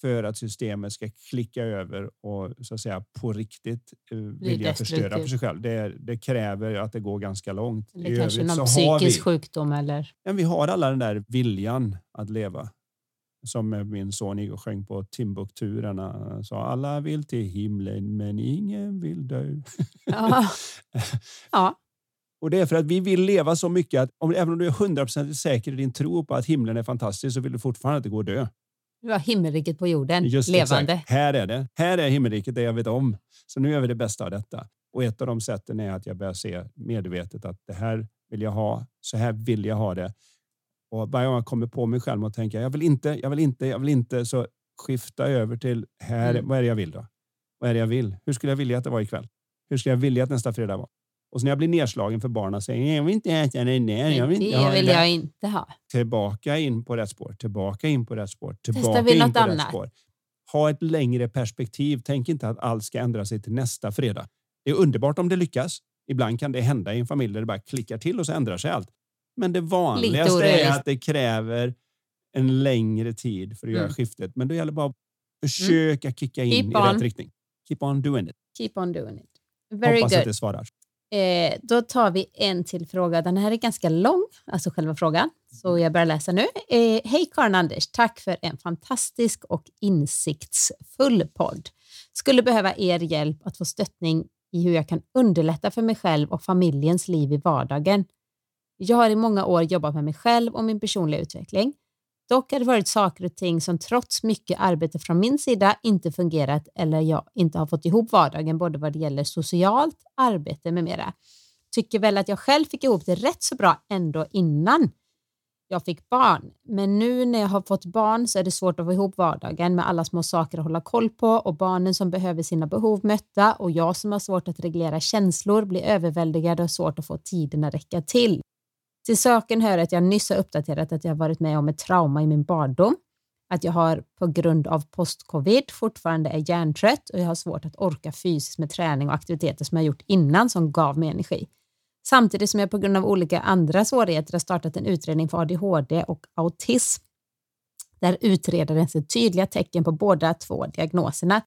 för att systemet ska klicka över och så att säga på riktigt uh, vilja förstöra för sig själv. Det, det, kräver att det går ganska långt. Eller kanske någon psykisk vi, sjukdom eller? Men vi har alla den där viljan att leva som min son Igor sjöng på Timbuktu. Han sa alla vill till himlen men ingen vill dö. Ja. *laughs* ja. Och det är för att vi vill leva så mycket att om, även om du är hundraprocentigt säker i din tro på att himlen är fantastisk så vill du fortfarande inte gå och dö. Du har himmelriket på jorden, Just levande. Exakt. Här är det. Här är himmelriket, det jag vet om. Så nu gör vi det bästa av detta. Och ett av de sätten är att jag börjar se medvetet att det här vill jag ha. Så här vill jag ha det. Och varje gång jag kommer på mig själv och tänker jag vill inte, jag vill inte, jag vill inte, så skifta över till här, mm. vad är det jag vill då? Vad är det jag vill? Hur skulle jag vilja att det var ikväll? Hur skulle jag vilja att nästa fredag var? Och så när jag blir nedslagen för barnen säger jag vill inte äta den där. Jag vill inte det vill jag inte ha. Tillbaka in på rätt spår, tillbaka in på rätt spår, tillbaka in på annat? rätt spår. Ha ett längre perspektiv. Tänk inte att allt ska ändra sig till nästa fredag. Det är underbart om det lyckas. Ibland kan det hända i en familj där det bara klickar till och så ändrar sig allt. Men det vanligaste är att det kräver en längre tid för att mm. göra skiftet. Men då gäller det bara att försöka mm. kicka in Keep i on. rätt riktning. Keep on doing it. Keep on doing it. Very Hoppas good. att det svarar. Eh, då tar vi en till fråga. Den här är ganska lång, alltså själva frågan. Så jag börjar läsa nu. Eh, Hej Karin Anders, tack för en fantastisk och insiktsfull podd. Skulle behöva er hjälp att få stöttning i hur jag kan underlätta för mig själv och familjens liv i vardagen. Jag har i många år jobbat med mig själv och min personliga utveckling. Dock har det varit saker och ting som trots mycket arbete från min sida inte fungerat eller jag inte har fått ihop vardagen både vad det gäller socialt, arbete med mera. Tycker väl att jag själv fick ihop det rätt så bra ändå innan jag fick barn. Men nu när jag har fått barn så är det svårt att få ihop vardagen med alla små saker att hålla koll på och barnen som behöver sina behov mötta och jag som har svårt att reglera känslor blir överväldigad och svårt att få tiden att räcka till. Till saken hör att jag nyss har uppdaterat att jag varit med om ett trauma i min barndom, att jag har på grund av post-covid fortfarande är hjärntrött och jag har svårt att orka fysiskt med träning och aktiviteter som jag gjort innan som gav mig energi. Samtidigt som jag på grund av olika andra svårigheter har startat en utredning för ADHD och autism där utredaren ser tydliga tecken på båda två diagnoserna.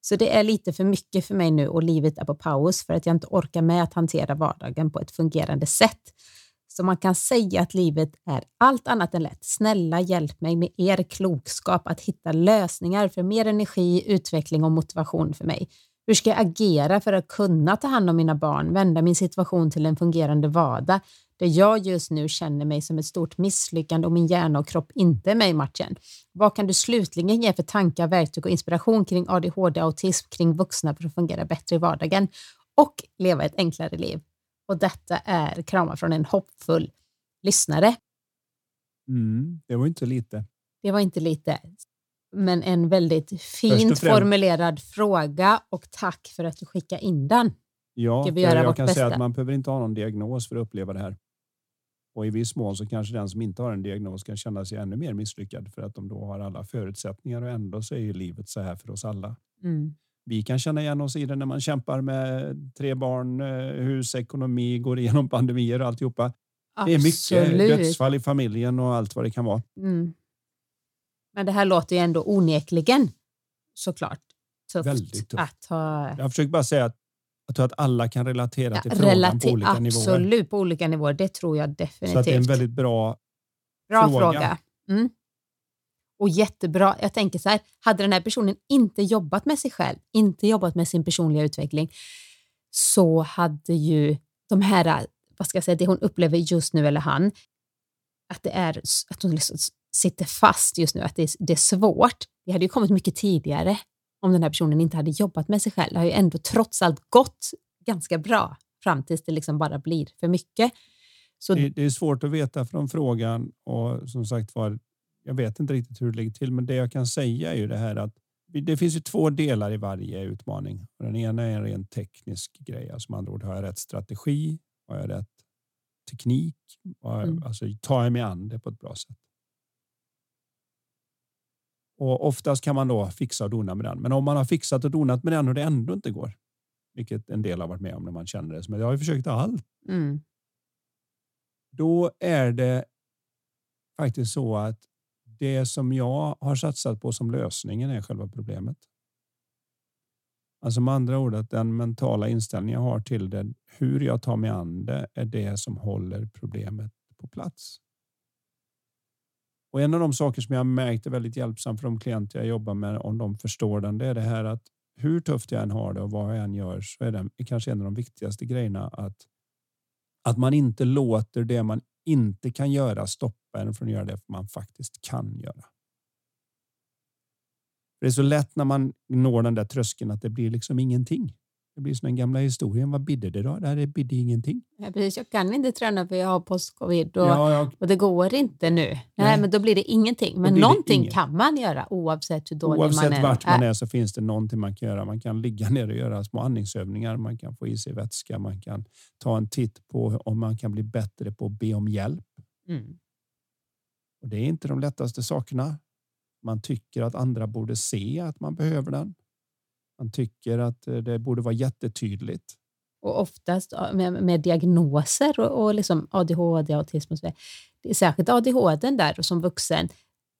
Så det är lite för mycket för mig nu och livet är på paus för att jag inte orkar med att hantera vardagen på ett fungerande sätt. Så man kan säga att livet är allt annat än lätt. Snälla hjälp mig med er klokskap att hitta lösningar för mer energi, utveckling och motivation för mig. Hur ska jag agera för att kunna ta hand om mina barn, vända min situation till en fungerande vardag där jag just nu känner mig som ett stort misslyckande och min hjärna och kropp inte är med i matchen? Vad kan du slutligen ge för tankar, verktyg och inspiration kring ADHD, autism, kring vuxna för att fungera bättre i vardagen och leva ett enklare liv? Och detta är kramar från en hoppfull lyssnare. Mm, det var inte lite. Det var inte lite, men en väldigt fint formulerad fråga och tack för att du skickade in den. Ja, vi för göra jag kan säga bästa? att man behöver inte ha någon diagnos för att uppleva det här. Och i viss mån så kanske den som inte har en diagnos kan känna sig ännu mer misslyckad för att de då har alla förutsättningar och ändå så är ju livet så här för oss alla. Mm. Vi kan känna igen oss i det när man kämpar med tre barn, eh, hus, ekonomi, går igenom pandemier och alltihopa. Det är mycket Absolut. dödsfall i familjen och allt vad det kan vara. Mm. Men det här låter ju ändå onekligen såklart tufft, Väldigt tufft. att ha Jag försöker bara säga att jag tror att alla kan relatera till Ja, frågan relati- på olika nivåer. Absolut, på olika nivåer. Det tror jag definitivt. Så det är en väldigt bra Bra fråga. fråga. Mm. Och jättebra. Jag tänker så här, hade den här personen inte jobbat med sig själv, inte jobbat med sin personliga utveckling, så hade ju de här, vad ska jag säga, det hon upplever just nu, eller han, att det är, att hon liksom sitter fast just nu, att det är, det är svårt. Det hade ju kommit mycket tidigare om den här personen inte hade jobbat med sig själv. Det har ju ändå trots allt gått ganska bra fram tills det liksom bara blir för mycket. Så Det, det är svårt att veta från frågan och som sagt var, jag vet inte riktigt hur det ligger till, men det jag kan säga är ju det här att det finns ju två delar i varje utmaning. Den ena är en rent teknisk grej, alltså med andra ord, har jag rätt strategi? Har jag rätt teknik? Har jag, Mm. Alltså tar jag mig an det på ett bra sätt? Och oftast kan man då fixa och dona med den. Men om man har fixat och donat med den och det ändå inte går, vilket en del har varit med om när man känner det som jag har ju försökt allt mm, då är det faktiskt så att det som jag har satsat på som lösningen är själva problemet. Alltså med andra ord att den mentala inställning jag har till det, hur jag tar mig an det, är det som håller problemet på plats. Och en av de saker som jag har märkt är väldigt hjälpsam för de klienter jag jobbar med, om de förstår den, det är det här att hur tufft jag än har det och vad jag än gör så är det kanske en av de viktigaste grejerna att att man inte låter det man inte kan göra stoppa en från att göra det man faktiskt kan göra. Det är så lätt när man når den där tröskeln att det blir liksom ingenting. Det blir som den gamla historien. Vad bidde det då? Det bidde ingenting. ja, precis. Jag kan inte träna för jag har post-covid och, Ja, jag, och det går inte nu. Nej, Nej. men då blir det ingenting. Men någonting inget. kan man göra oavsett hur dålig oavsett man är. vart man är så finns det någonting man kan göra. Man kan ligga ner och göra små andningsövningar. Man kan få i sig vätska. Man kan ta en titt på om man kan bli bättre på att be om hjälp. Mm. Och det är inte de lättaste sakerna. Man tycker att andra borde se att man behöver den. Man tycker att eh, det borde vara jättetydligt. Och oftast med, med diagnoser och, och liksom ADHD, autism och så vidare. Särskilt ADHD där och som vuxen,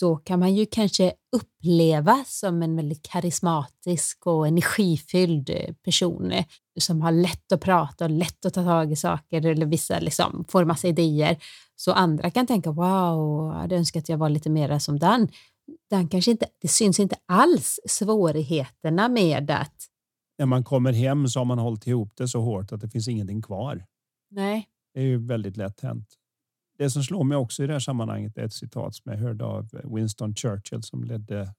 då kan man ju kanske upplevas som en väldigt karismatisk och energifylld eh, person eh, som har lätt att prata och lätt att ta tag i saker eller vissa liksom får massa idéer. Så andra kan tänka wow, jag hade önskat att jag var lite mer som den den kanske inte, det syns inte alls svårigheterna med att När man kommer hem så har man hållit ihop det så hårt att det finns ingenting kvar. nej, Det är ju väldigt lätt hänt. Det som slår mig också i det här sammanhanget är ett citat som jag hörde av Winston Churchill som ledde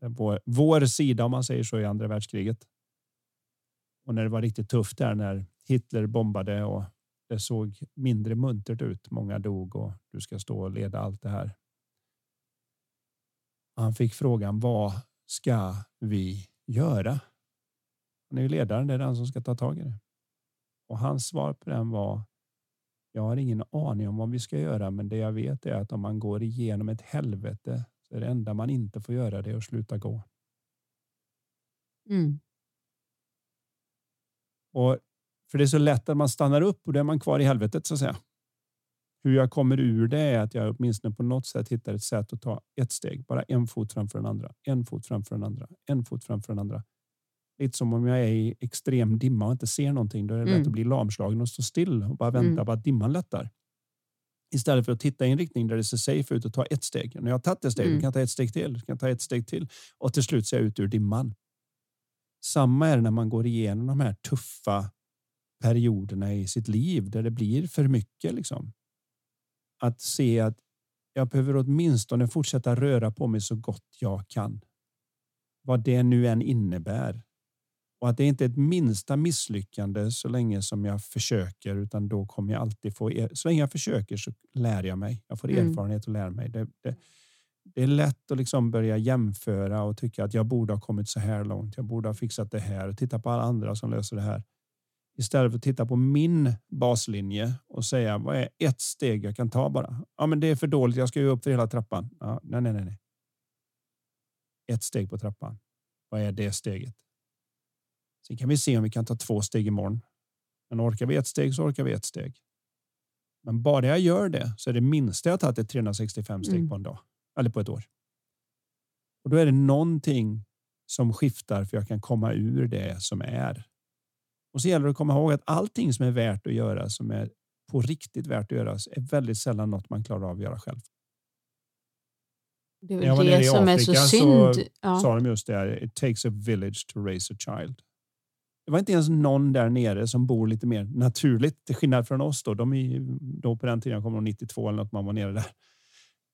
vår, vår sida om man säger så i andra världskriget. Och när det var riktigt tufft där när Hitler bombade och det såg mindre muntert ut. Många dog och du ska stå och leda allt det här. Han fick frågan vad ska vi göra? Han är ju ledaren, det är den som ska ta tag i det. Och hans svar på den var jag har ingen aning om vad vi ska göra, men det jag vet är att om man går igenom ett helvete så är det enda man inte får göra det att sluta gå. mm, Och för det är så lätt att man stannar upp och då är man kvar i helvetet så att säga. Hur jag kommer ur det är att jag åtminstone på något sätt hittar ett sätt att ta ett steg, bara en fot framför den andra, en fot framför den andra, en fot framför den andra. Lite som om jag är i extrem dimma och inte ser någonting. Då är det lätt Mm. att bli lamslagen och stå still och bara vänta Mm. på att dimman lättar. Istället för att titta i en riktning där det ser safe ut och ta ett steg. När jag har tagit ett steg, Mm. kan jag ta ett steg till, kan jag ta ett steg till och till slut ser jag ut ur dimman. Samma är det när man går igenom de här tuffa perioderna i sitt liv där det blir för mycket. Liksom. Att se att jag behöver åtminstone fortsätta röra på mig så gott jag kan. Vad det nu än innebär. Och att det inte är ett minsta misslyckande så länge som jag försöker utan då kommer jag alltid få, er- så länge jag försöker så lär jag mig. Jag får Mm. erfarenhet och lär mig. Det, det, det är lätt att liksom börja jämföra och tycka att jag borde ha kommit så här långt. Jag borde ha fixat det här och titta på alla andra som löser det här. Istället för att titta på min baslinje och säga vad är ett steg jag kan ta bara? Ja, men det är för dåligt. Jag ska ju upp för hela trappan. Ja, nej, nej, nej. Ett steg på trappan. Vad är det steget? Sen kan vi se om vi kan ta två steg imorgon. Men orkar vi ett steg så orkar vi ett steg. Men bara jag gör det så är det minsta jag tagit ett 365 steg mm. på en dag eller på ett år. Och då är det någonting som skiftar för jag kan komma ur det som är. Och så gäller det att komma ihåg att allting som är värt att göra, som är på riktigt värt att göras, är väldigt sällan något man klarar av att göra själv. Det är väl det som Afrika är så synd. Så ja. sa de just det, it takes a village to raise a child. Det var inte ens någon där nere som bor lite mer naturligt, till skillnad från oss. Då, de är, då på den tiden, kom 92 eller något, man var nere där.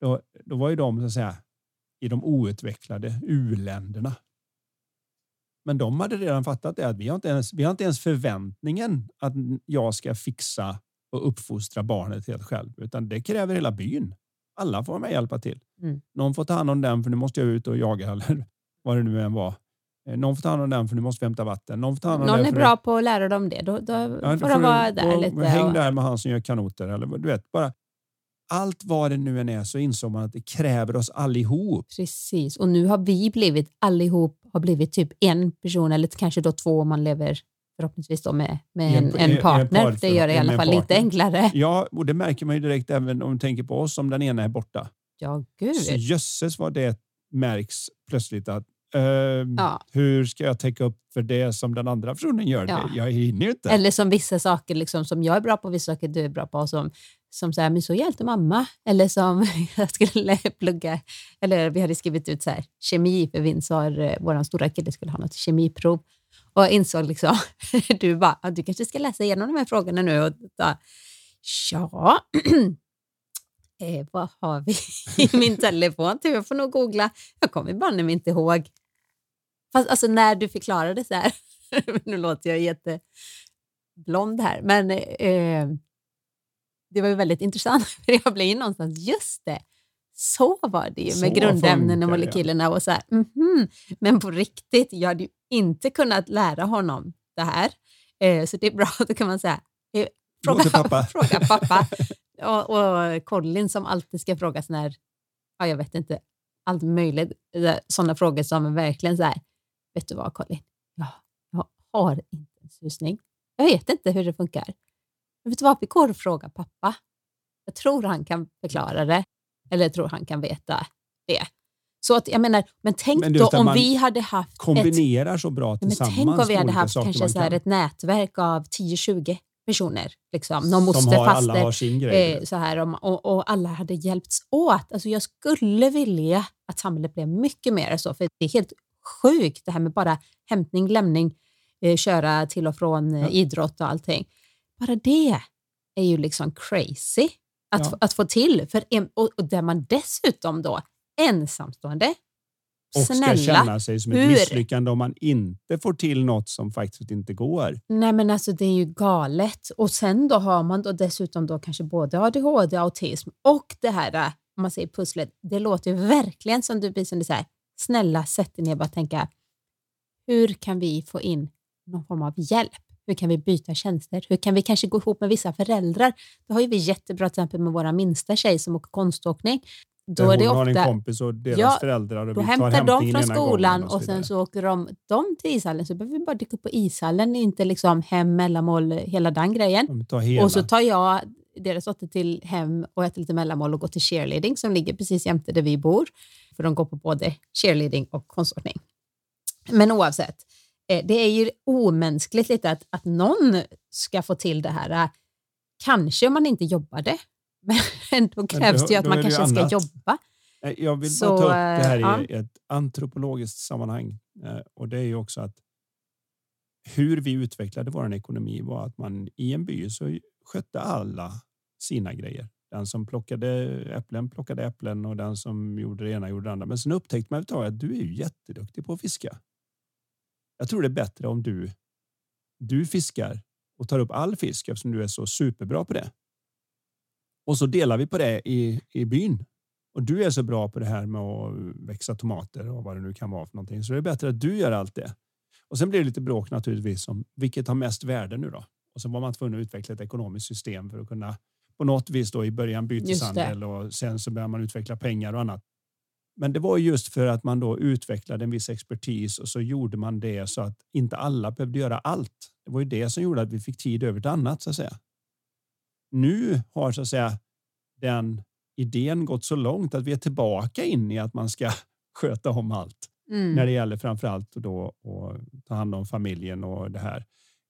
Då, då var ju de så att säga, i de outvecklade uländerna. Men de hade redan fattat det att vi har inte ens, vi har inte ens förväntningen att jag ska fixa och uppfostra barnet helt själv, utan det kräver hela byn. Alla får med och hjälpa till. Mm. Någon får ta hand om den för nu måste jag ut och jaga *laughs* eller vad det nu än var. Eh, någon får ta hand om den för nu måste vi hämta vatten. Någon, får ta hand om Någon är bra på att lära dem det. Då, då ja, får de vara där lite. Häng och... där med han som gör kanoter. Eller, du vet, bara, allt vad det nu än är så insåg man att det kräver oss allihop. Precis, och nu har vi blivit allihop har blivit typ en person eller kanske då två om man lever förhoppningsvis då med, med en, en, en partner. En det gör det i alla fall lite enklare. Ja, och det märker man ju direkt även om du tänker på oss om den ena är borta. Ja, gud. Så jösses vad det märks plötsligt att Uh, ja. Hur ska jag täcka upp för det som den andra personen gör? Ja. Jag hinner ju inte. Eller som vissa saker liksom, som jag är bra på, vissa saker du är bra på. Som, som så här, men så hjälpte mamma. Eller som *laughs* jag skulle plugga, eller vi hade skrivit ut så här, kemi, för Vinsar, eh, vår stora kille, skulle ha något kemiprov. Och jag insåg liksom, *laughs* du bara, du kanske ska läsa igenom de här frågorna nu. Och ta, ja, *clears throat* eh, vad har vi *laughs* i min telefon? Jag får nog googla. Jag kommer bara inte ihåg. Fast alltså när du förklarade så här, *laughs* nu låter jag jätteblond här, men eh, det var ju väldigt intressant *laughs* för jag blev in någonstans, just det, så var det ju med grundämnen och molekylerna och så här, mm -hmm. men på riktigt, jag hade ju inte kunnat lära honom det här. Eh, så det är bra, *laughs* då kan man säga, eh, fråga pappa. fråga pappa. och, och Colin som alltid ska fråga sådana här, ja, jag vet inte, allt möjligt, sådana frågor som verkligen så här, vet du vad Colin, ja, jag har inte en susning. Jag vet inte hur det funkar. Men vet du vad, vi går och frågar pappa. Jag tror han kan förklara det, eller jag tror han kan veta det. Så att, jag menar, men tänk men då om vi hade haft... Kombinerar ett, så bra tillsammans. Men tänk om vi hade haft kanske så här ett nätverk av 10-20 personer. Liksom. Någon moster, har, faster, alla har sin grej. Eh, så här, och, och, alla hade hjälpts åt. Alltså jag skulle vilja att samhället blev mycket mer så, för det är helt sjukt det här med bara hämtning, lämning, eh, köra till och från eh, ja. idrott och allting. Bara det är ju liksom crazy att, ja. att få till. För en, och, och där man dessutom då ensamstående och Snälla, ska känna sig som ett hur? misslyckande om man inte får till något som faktiskt inte går. Nej men alltså det är ju galet. Och sen då har man då dessutom då kanske både ADHD, autism och det här, om man säger pusslet, det låter verkligen som du blir som du säger, snälla sätt dig ner och bara tänka, hur kan vi få in någon form av hjälp? Hur kan vi byta tjänster? Hur kan vi kanske gå ihop med vissa föräldrar? Det har ju vi jättebra till exempel med våra minsta tjej som åker konståkning. Då är det ofta, har en kompis och deras ja, föräldrar. Och då hämtar de från skolan och, och sen så åker de, de till ishallen. Så behöver vi bara dyka upp på ishallen, inte liksom hem, mellanmål, hela den grejen. Och så tar jag deras dotter till hem och äter lite mellanmål och går till cheerleading som ligger precis jämte där vi bor. För de går på både cheerleading och konståkning. Men oavsett, eh, det är ju omänskligt lite att, att någon ska få till det här. Kanske om man inte jobbade, men *laughs* då krävs det ju att man kanske ska jobba. Jag vill Så, bara ta upp det här ja. i ett antropologiskt sammanhang. Eh, och det är ju också att hur vi utvecklade vår ekonomi var att man i en by så skötte alla sina grejer. Den som plockade äpplen plockade äpplen och den som gjorde det ena gjorde det andra. Men sen upptäckte man att du är jätteduktig på att fiska. Jag tror det är bättre om du, du fiskar och tar upp all fisk eftersom du är så superbra på det. Och så delar vi på det i, i byn. Och du är så bra på det här med att växa tomater och vad det nu kan vara för någonting. Så det är bättre att du gör allt det. Och sen blir det lite bråk naturligtvis om vilket har mest värde nu då. Och så var man tvungen att utveckla ett ekonomiskt system för att kunna på något vis då i början byteshandel och sen så börjar man utveckla pengar och annat. Men det var just för att man då utvecklade en viss expertis och så gjorde man det så att inte alla behövde göra allt. Det var ju det som gjorde att vi fick tid över till annat så att säga. Nu har så att säga den idén gått så långt att vi är tillbaka in i att man ska *laughs* sköta om allt mm. när det gäller framför allt då att ta hand om familjen och det här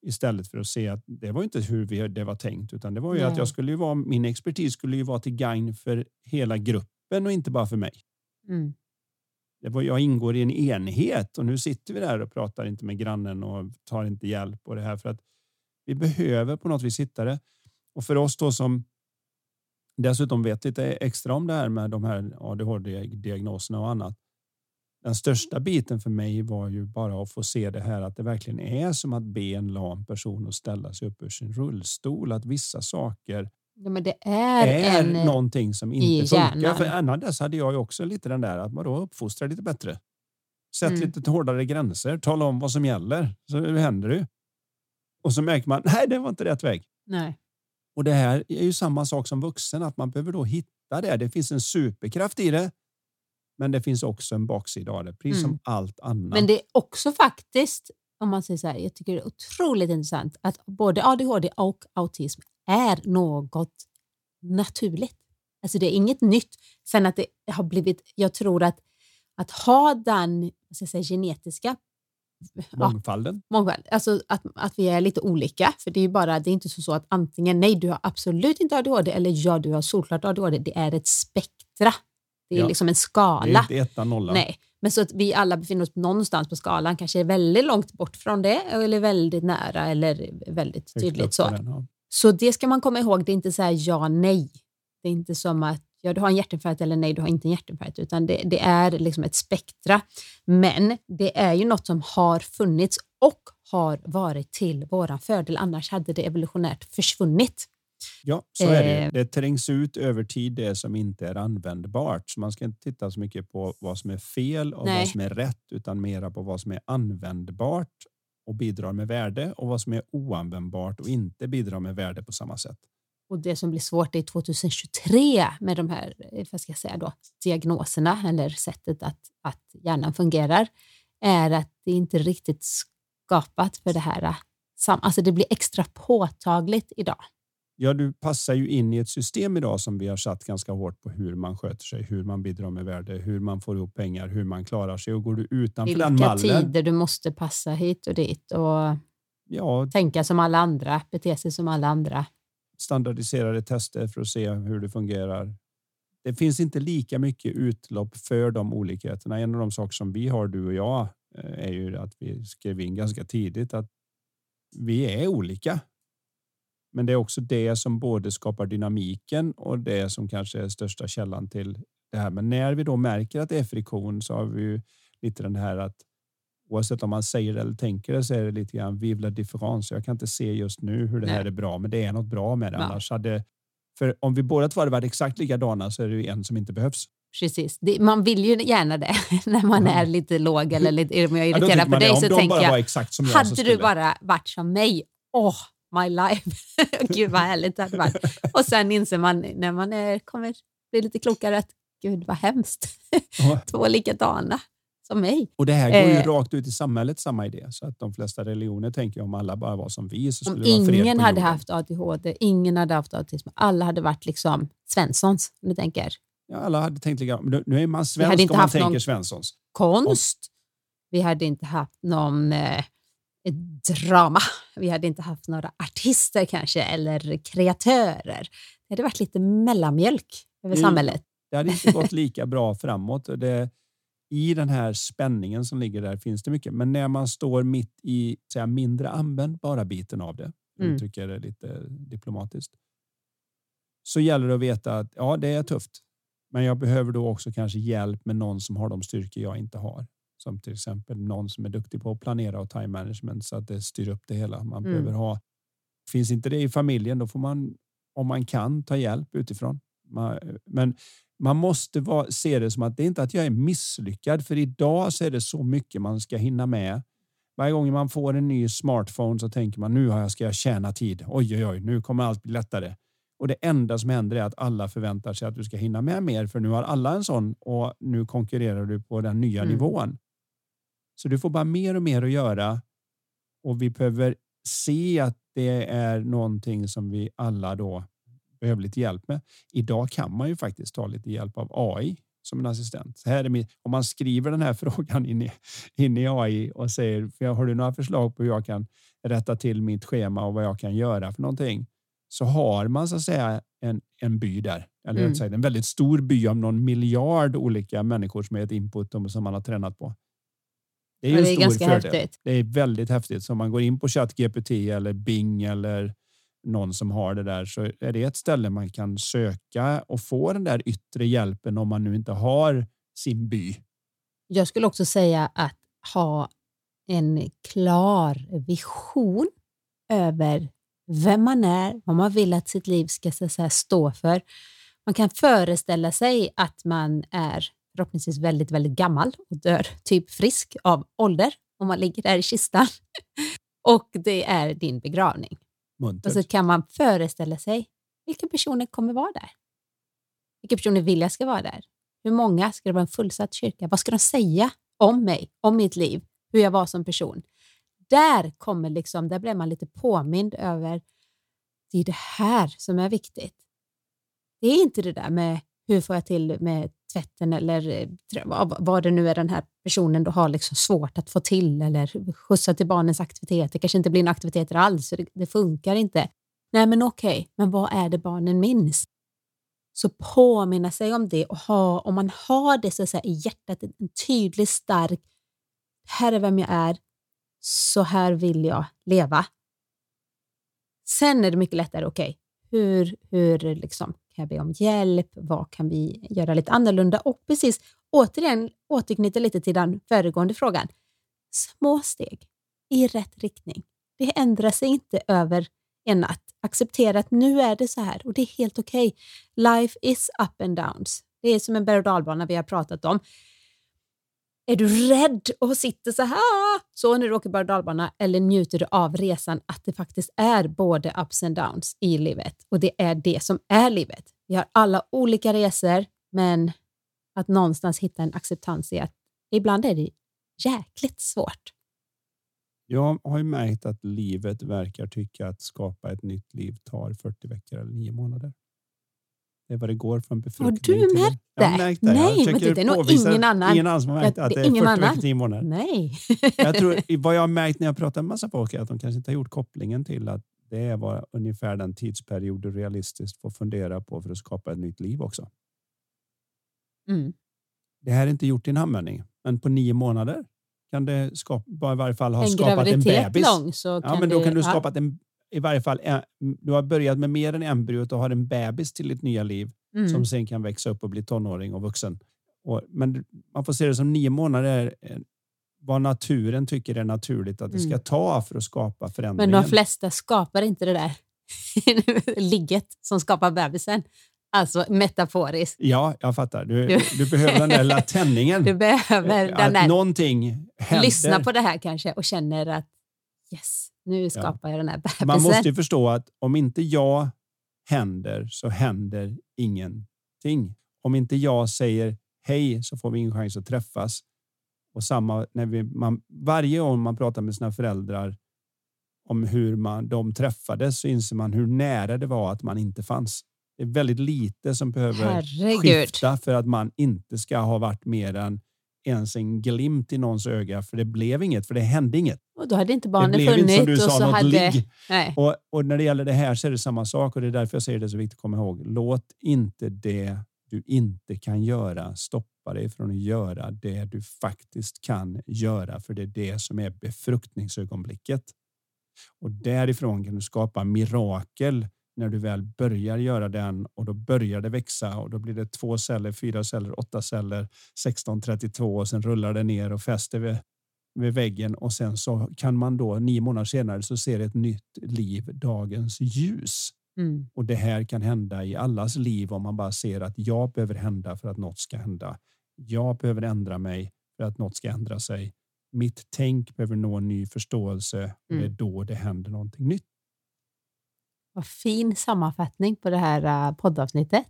istället för att se att det var inte hur vi, det var tänkt, utan det var ju Nej. att jag skulle ju vara, min expertis skulle ju vara till gagn för hela gruppen och inte bara för mig. Mm. Det var, jag ingår i en enhet och nu sitter vi där och pratar inte med grannen och tar inte hjälp och det här för att vi behöver på något vis hitta det. Och för oss då som dessutom vet lite extra om det här med de här ADHD-diagnoserna och annat den största biten för mig var ju bara att få se det här att det verkligen är som att be en lam person att ställa sig upp ur sin rullstol. Att vissa saker ja, men det är, är en, någonting som inte funkar. För innan dess hade jag ju också lite den där att man då uppfostrar lite bättre. Sätt mm. lite hårdare gränser, tala om vad som gäller. Så händer det? Och så märker man, nej, det var inte rätt väg. Nej. Och det här är ju samma sak som vuxen, att man behöver då hitta det. Det finns en superkraft i det. Men det finns också en baksida av det, precis mm. som allt annat. Men det är också faktiskt, om man säger så här, jag tycker det är otroligt intressant att både ADHD och autism är något naturligt. Alltså det är inget nytt. Sen att det har blivit, jag tror att att ha den säga, genetiska Mångfalden. Ja, mångfald. Alltså att, att vi är lite olika. För det är bara, det är inte så att antingen nej, du har absolut inte ADHD eller ja, du har solklart ADHD. Det är ett spektra. Det är ja. liksom en skala. Det är inte etta, nolla. Nej. Men så att vi alla befinner oss någonstans på skalan, kanske är väldigt långt bort från det eller väldigt nära eller väldigt tydligt så. Den, ja. Så det ska man komma ihåg, det är inte så här ja, nej. Det är inte som att ja, du har en hjärtinfarkt eller nej, du har inte en hjärtinfarkt, utan det, det är liksom ett spektra. Men det är ju något som har funnits och har varit till våran fördel, annars hade det evolutionärt försvunnit. Ja, så är det. Eh. Det trängs ut över tid det som inte är användbart. Så man ska inte titta så mycket på vad som är fel och Nej. vad som är rätt, utan mera på vad som är användbart och bidrar med värde och vad som är oanvändbart och inte bidrar med värde på samma sätt. Och det som blir svårt är 2023 med de här eh, vad ska jag säga då, diagnoserna eller sättet att, att hjärnan fungerar är att det inte riktigt skapat för det här. Eh, alltså det blir extra påtagligt idag ja, du passar ju in i ett system idag som vi har satt ganska hårt på hur man sköter sig, hur man bidrar med värde, hur man får ihop pengar, hur man klarar sig. Och går du utanför Vilka den mallen. Vilka tider du måste passa hit och dit och ja, tänka som alla andra, bete sig som alla andra. Standardiserade tester för att se hur det fungerar. Det finns inte lika mycket utlopp för de olikheterna. En av de saker som vi har, du och jag, eh, är ju att vi skrev in ganska tidigt att vi är olika. Men det är också det som både skapar dynamiken och det som kanske är största källan till det här. Men när vi då märker att det är friktion så har vi ju lite den här att oavsett om man säger det eller tänker det så är det lite grann vivla differens. Jag kan inte se just nu hur det här är bra, men det är något bra med det. Ja. Annars hade, för om vi båda två hade varit exakt likadana så är det ju en som inte behövs. Precis. Det, man vill ju gärna det *laughs* när man är lite låg eller lite irriterad ja, på dig. Så tänker jag, hade du bara varit som mig, åh, my life. *laughs* gud vad härligt det hade varit. *laughs* Och sen inser man när man är, kommer bli lite klokare att gud vad hemskt. Två likadana som mig. Och det här går ju eh, rakt ut i samhället, samma idé. Så att de flesta religioner tänker om alla bara var som vi så skulle om ingen hade haft ADHD, ingen hade haft autism, alla hade varit liksom Svenssons, om du tänker. Ja, alla hade tänkt likadant. Nu är man svensk om man tänker Svenssons. Konst. Om... Vi hade inte haft någon eh, drama. Vi hade inte haft några artister kanske eller kreatörer. Det hade varit lite mellanmjölk över mm. samhället. Det hade inte gått lika bra framåt. Det, I den här spänningen som ligger där finns det mycket. Men när man står mitt i säga, mindre användbara biten av det, mm. uttrycker det lite diplomatiskt, så gäller det att veta att ja, det är tufft. Men jag behöver då också kanske hjälp med någon som har de styrkor jag inte har. Som till exempel någon som är duktig på att planera och time management så att det styr upp det hela. Man mm. behöver ha. Finns inte det i familjen, då får man om man kan ta hjälp utifrån. Men man måste vara, se det som att det är inte att jag är misslyckad, för idag så är det så mycket man ska hinna med. Varje gång man får en ny smartphone så tänker man nu ska jag tjäna tid. Oj, oj, oj, nu kommer allt bli lättare. Och det enda som händer är att alla förväntar sig att du ska hinna med mer, för nu har alla en sån och nu konkurrerar du på den nya mm. nivån. Så du får bara mer och mer att göra och vi behöver se att det är någonting som vi alla då behöver lite hjälp med. Idag kan man ju faktiskt ta lite hjälp av AI som en assistent. Så här är min, om man skriver den här *laughs* frågan in i, in i AI och säger har du några förslag på hur jag kan rätta till mitt schema och vad jag kan göra för någonting så har man så att säga en, en by där. Eller mm. en väldigt stor by om någon miljard olika människor som är ett input som man har tränat på. Det är, ja, det är ganska fördel. häftigt. Det är väldigt häftigt. Så om man går in på ChatGPT eller Bing eller någon som har det där så är det ett ställe man kan söka och få den där yttre hjälpen om man nu inte har sin by. Jag skulle också säga att ha en klar vision över vem man är, vad man vill att sitt liv ska så stå för. Man kan föreställa sig att man är förhoppningsvis väldigt, väldigt gammal och dör typ frisk av ålder om man ligger där i kistan. *laughs* och det är din begravning. Muntert. Och så kan man föreställa sig vilka personer kommer vara där. Vilka personer vill jag ska vara där? Hur många? Ska det vara en fullsatt kyrka? Vad ska de säga om mig, om mitt liv, hur jag var som person? Där kommer liksom, där blir man lite påmind över det är det här som är viktigt. Det är inte det där med hur får jag till med tvätten eller eh, vad det nu är den här personen då har liksom svårt att få till eller skjutsa till barnens aktiviteter. kanske inte blir några aktiviteter alls, så det, det funkar inte. Nej, men okej, okay. men vad är det barnen minns? Så påminna sig om det och ha, om man har det så att säga, i hjärtat, en tydlig, stark, här är vem jag är, så här vill jag leva. Sen är det mycket lättare, okej, okay, hur, hur liksom, kan jag be om hjälp? Vad kan vi göra lite annorlunda? Och precis, återigen återknyta lite till den föregående frågan. Små steg i rätt riktning. Det ändrar sig inte över en natt. Acceptera att nu är det så här och det är helt okej. Okay. Life is up and downs. Det är som en berg och dalbana vi har pratat om. Är du rädd och sitter så här så när du åker berg dalbana eller njuter du av resan att det faktiskt är både ups and downs i livet och det är det som är livet. Vi har alla olika resor men att någonstans hitta en acceptans i att ibland är det jäkligt svårt. Jag har ju märkt att livet verkar tycka att skapa ett nytt liv tar 40 veckor eller 9 månader. Det är vad det går från befruktning till... Har du märkt det? Jag märkt det. Nej, men det är nog ingen annan. Ingen annan som har märkt att det är 40 annan. veckor, 10 månader. Nej. jag tror, *laughs* vad jag har märkt när jag pratar med massa folk är att de kanske inte har gjort kopplingen till att det är vad ungefär den tidsperiod du realistiskt får fundera på för att skapa ett nytt liv också. Mm. Det här är inte gjort i en handvändning, men på nio månader kan det skapa, i varje fall ha en skapat en bebis. Lång, så ja, men då det, kan du skapa en i varje fall, du har börjat med mer än embryot och har en bebis till ditt nya liv mm. som sen kan växa upp och bli tonåring och vuxen. Och, men man får se det som nio månader är vad naturen tycker är naturligt att det ska mm. ta för att skapa förändringen. Men de flesta skapar inte det där *laughs* ligget som skapar bebisen. Alltså metaforiskt. Ja, jag fattar. Du, du, du behöver den där *laughs* tändningen. Du behöver den där. Någonting händer. Lyssna på det här kanske och känner att yes, nu skapar ja. jag den här bebisen. Man måste ju förstå att om inte jag händer så händer ingenting. Om inte jag säger hej så får vi ingen chans att träffas. Och samma när vi, man, varje gång man pratar med sina föräldrar om hur man, de träffades så inser man hur nära det var att man inte fanns. Det är väldigt lite som behöver Herregud. skifta för att man inte ska ha varit mer än ens en glimt i någons öga, för det blev inget, för det hände inget. Och då hade inte funnits. Det blev inte som du sa, något hade... Och, och, när det gäller det här så är det samma sak och det är därför jag säger det så viktigt att komma ihåg. Låt inte det du inte kan göra stoppa dig från att göra det du faktiskt kan göra, för det är det som är befruktningsögonblicket. Och därifrån kan du skapa mirakel när du väl börjar göra den och då börjar det växa och då blir det två celler, fyra celler, åtta celler, 1632 och sen rullar det ner och fäster vid, vid väggen och sen så kan man då nio månader senare så ser ett nytt liv dagens ljus. Mm. Och det här kan hända i allas liv om man bara ser att jag behöver hända för att något ska hända. Jag behöver ändra mig för att något ska ändra sig. Mitt tänk behöver nå en ny förståelse och det är Mm. då det händer någonting nytt. Vad fin sammanfattning på det här äh, poddavsnittet.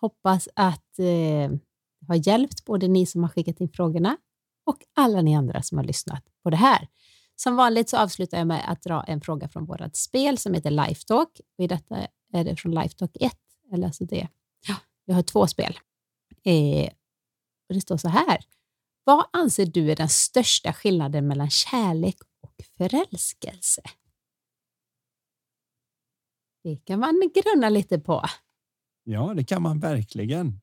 Hoppas att eh, det har hjälpt både ni som har skickat in frågorna och alla ni andra som har lyssnat på det här. Som vanligt så avslutar jag med att dra en fråga från vårt spel som heter Lifetalk. I detta är det från Lifetalk 1. Eller alltså det. Ja, jag har två spel. Eh, och det står så här. Vad anser du är den största skillnaden mellan kärlek och förälskelse? Det kan man grunna lite på. Ja, det kan man verkligen.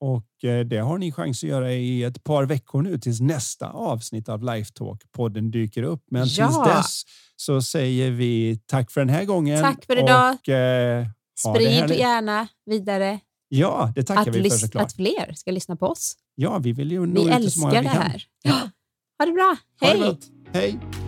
Och eh, det har ni chans att göra i ett par veckor nu tills nästa avsnitt av Lifetalk-podden dyker upp. Men tills Ja. dess så säger vi tack för den här gången. Tack för idag. Och, eh, det Sprid gärna vidare Ja, det tackar att, vi för såklart. att fler ska lyssna på oss. Ja, vi vill ju nå Vi ut så många älskar det vi kan. här. Ja. *gasps* Ha det bra. Ha det Hej!